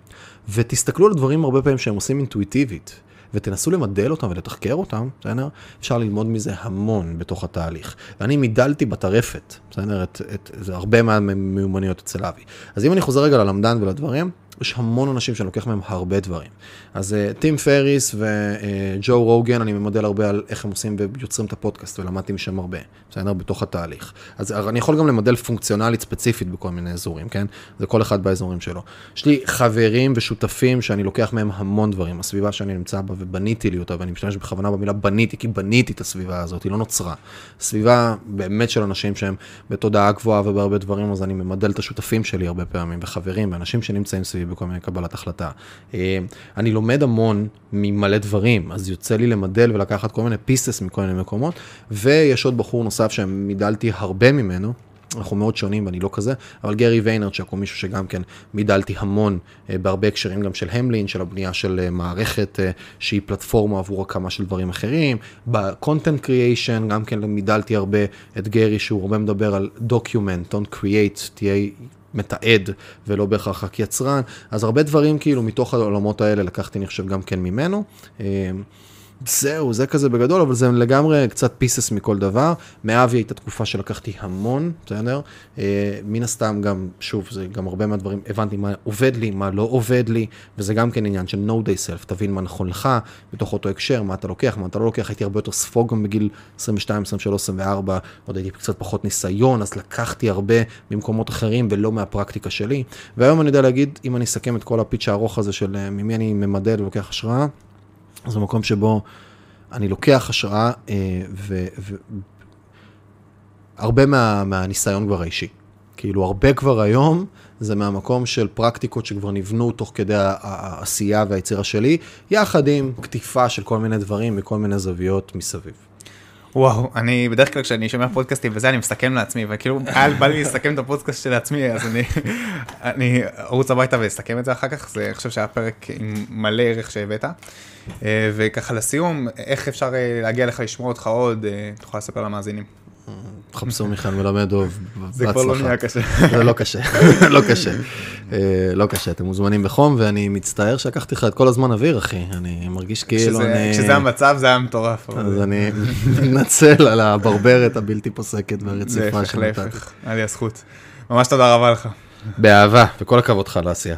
ותסתכלו על דברים הרבה פעמים שהם עושים אינטואיטיבית, ותנסו למדל אותם ולתחקר אותם, בסדר? אפשר ללמוד מזה המון בתוך התהליך. ואני מידלתי בטרפת, בסדר? את, את, את, הרבה מהמיומנויות אצל אבי. אז אם אני חוזר רגע ללמדן ולדברים, יש המון אנשים שאני לוקח מהם הרבה דברים. אז uh, טים פריס וג'ו uh, רוגן, אני ממודל הרבה על איך הם עושים ויוצרים את הפודקאסט, ולמדתי משם הרבה, בסדר? בתוך התהליך. אז אני יכול גם למדל פונקציונלית ספציפית בכל מיני אזורים, כן? זה כל אחד באזורים שלו. יש לי חברים ושותפים שאני לוקח מהם המון דברים. הסביבה שאני נמצא בה ובניתי לי אותה, ואני משתמש בכוונה במילה בניתי, כי בניתי את הסביבה הזאת, היא לא נוצרה. סביבה באמת של אנשים שהם בתודעה גבוהה ובהרבה דברים, אז אני ממדל את השותפים שלי הרבה פעמים, וחברים, ואנשים שנמצאים סביב בכל מיני קבלת החלטה. אה, אני לומד המון ממלא דברים, אז יוצא לי למדל ולקחת כל מיני פיסס מכל מיני מקומות, ויש עוד בחור נוסף שמידלתי הרבה ממנו. אנחנו מאוד שונים ואני לא כזה, אבל גרי ויינרצ'ק הוא מישהו שגם כן מידלתי המון אה, בהרבה הקשרים גם של המלין, של הבנייה של אה, מערכת שהיא פלטפורמה עבור הקמה של דברים אחרים. ב content creation גם כן מידלתי הרבה את גרי שהוא הרבה מדבר על document, don't create, תהיה מתעד ולא בהכרח רק יצרן, אז הרבה דברים כאילו מתוך העולמות האלה לקחתי אני חושב גם כן ממנו. זהו, זה כזה בגדול, אבל זה לגמרי קצת pieces מכל דבר. מאבי הייתה תקופה שלקחתי המון, בסדר? אה, מן הסתם גם, שוב, זה גם הרבה מהדברים, הבנתי מה עובד לי, מה לא עובד לי, וזה גם כן עניין של no day self, תבין מה נכון לך, בתוך אותו הקשר, מה אתה לוקח, מה אתה לא לוקח, הייתי הרבה יותר ספוג גם בגיל 22, 23, 24, עוד הייתי קצת פחות ניסיון, אז לקחתי הרבה ממקומות אחרים ולא מהפרקטיקה שלי. והיום אני יודע להגיד, אם אני אסכם את כל הפיץ' הארוך הזה של אה, ממי אני ממדל ולוקח השראה, זה מקום שבו אני לוקח השראה אה, והרבה מה, מהניסיון כבר האישי. כאילו הרבה כבר היום זה מהמקום של פרקטיקות שכבר נבנו תוך כדי העשייה והיצירה שלי, יחד עם קטיפה של כל מיני דברים מכל מיני זוויות מסביב. וואו, אני בדרך כלל כשאני שומע פודקאסטים וזה אני מסכם לעצמי וכאילו היה בא לי לסכם את הפודקאסט של עצמי אז אני אני ארוץ הביתה ואסכם את זה אחר כך זה אני חושב שהיה פרק עם מלא ערך שהבאת אה, וככה לסיום איך אפשר אה, להגיע לך לשמוע אותך עוד אה, תוכל לספר למאזינים. תחפשו מיכאל מלמד אוב, זה כבר לא נהיה קשה. זה לא קשה, לא קשה. אה, לא קשה, אתם מוזמנים בחום, ואני מצטער שלקחתי לך את כל הזמן אוויר, אחי. אני מרגיש כאילו אני... כשזה המצב זה היה מטורף. אז אני מתנצל על הברברת הבלתי פוסקת והרציפה שנתתי. להפך, היה לי הזכות. ממש תודה רבה לך. באהבה, וכל הכבוד לך לעשייה.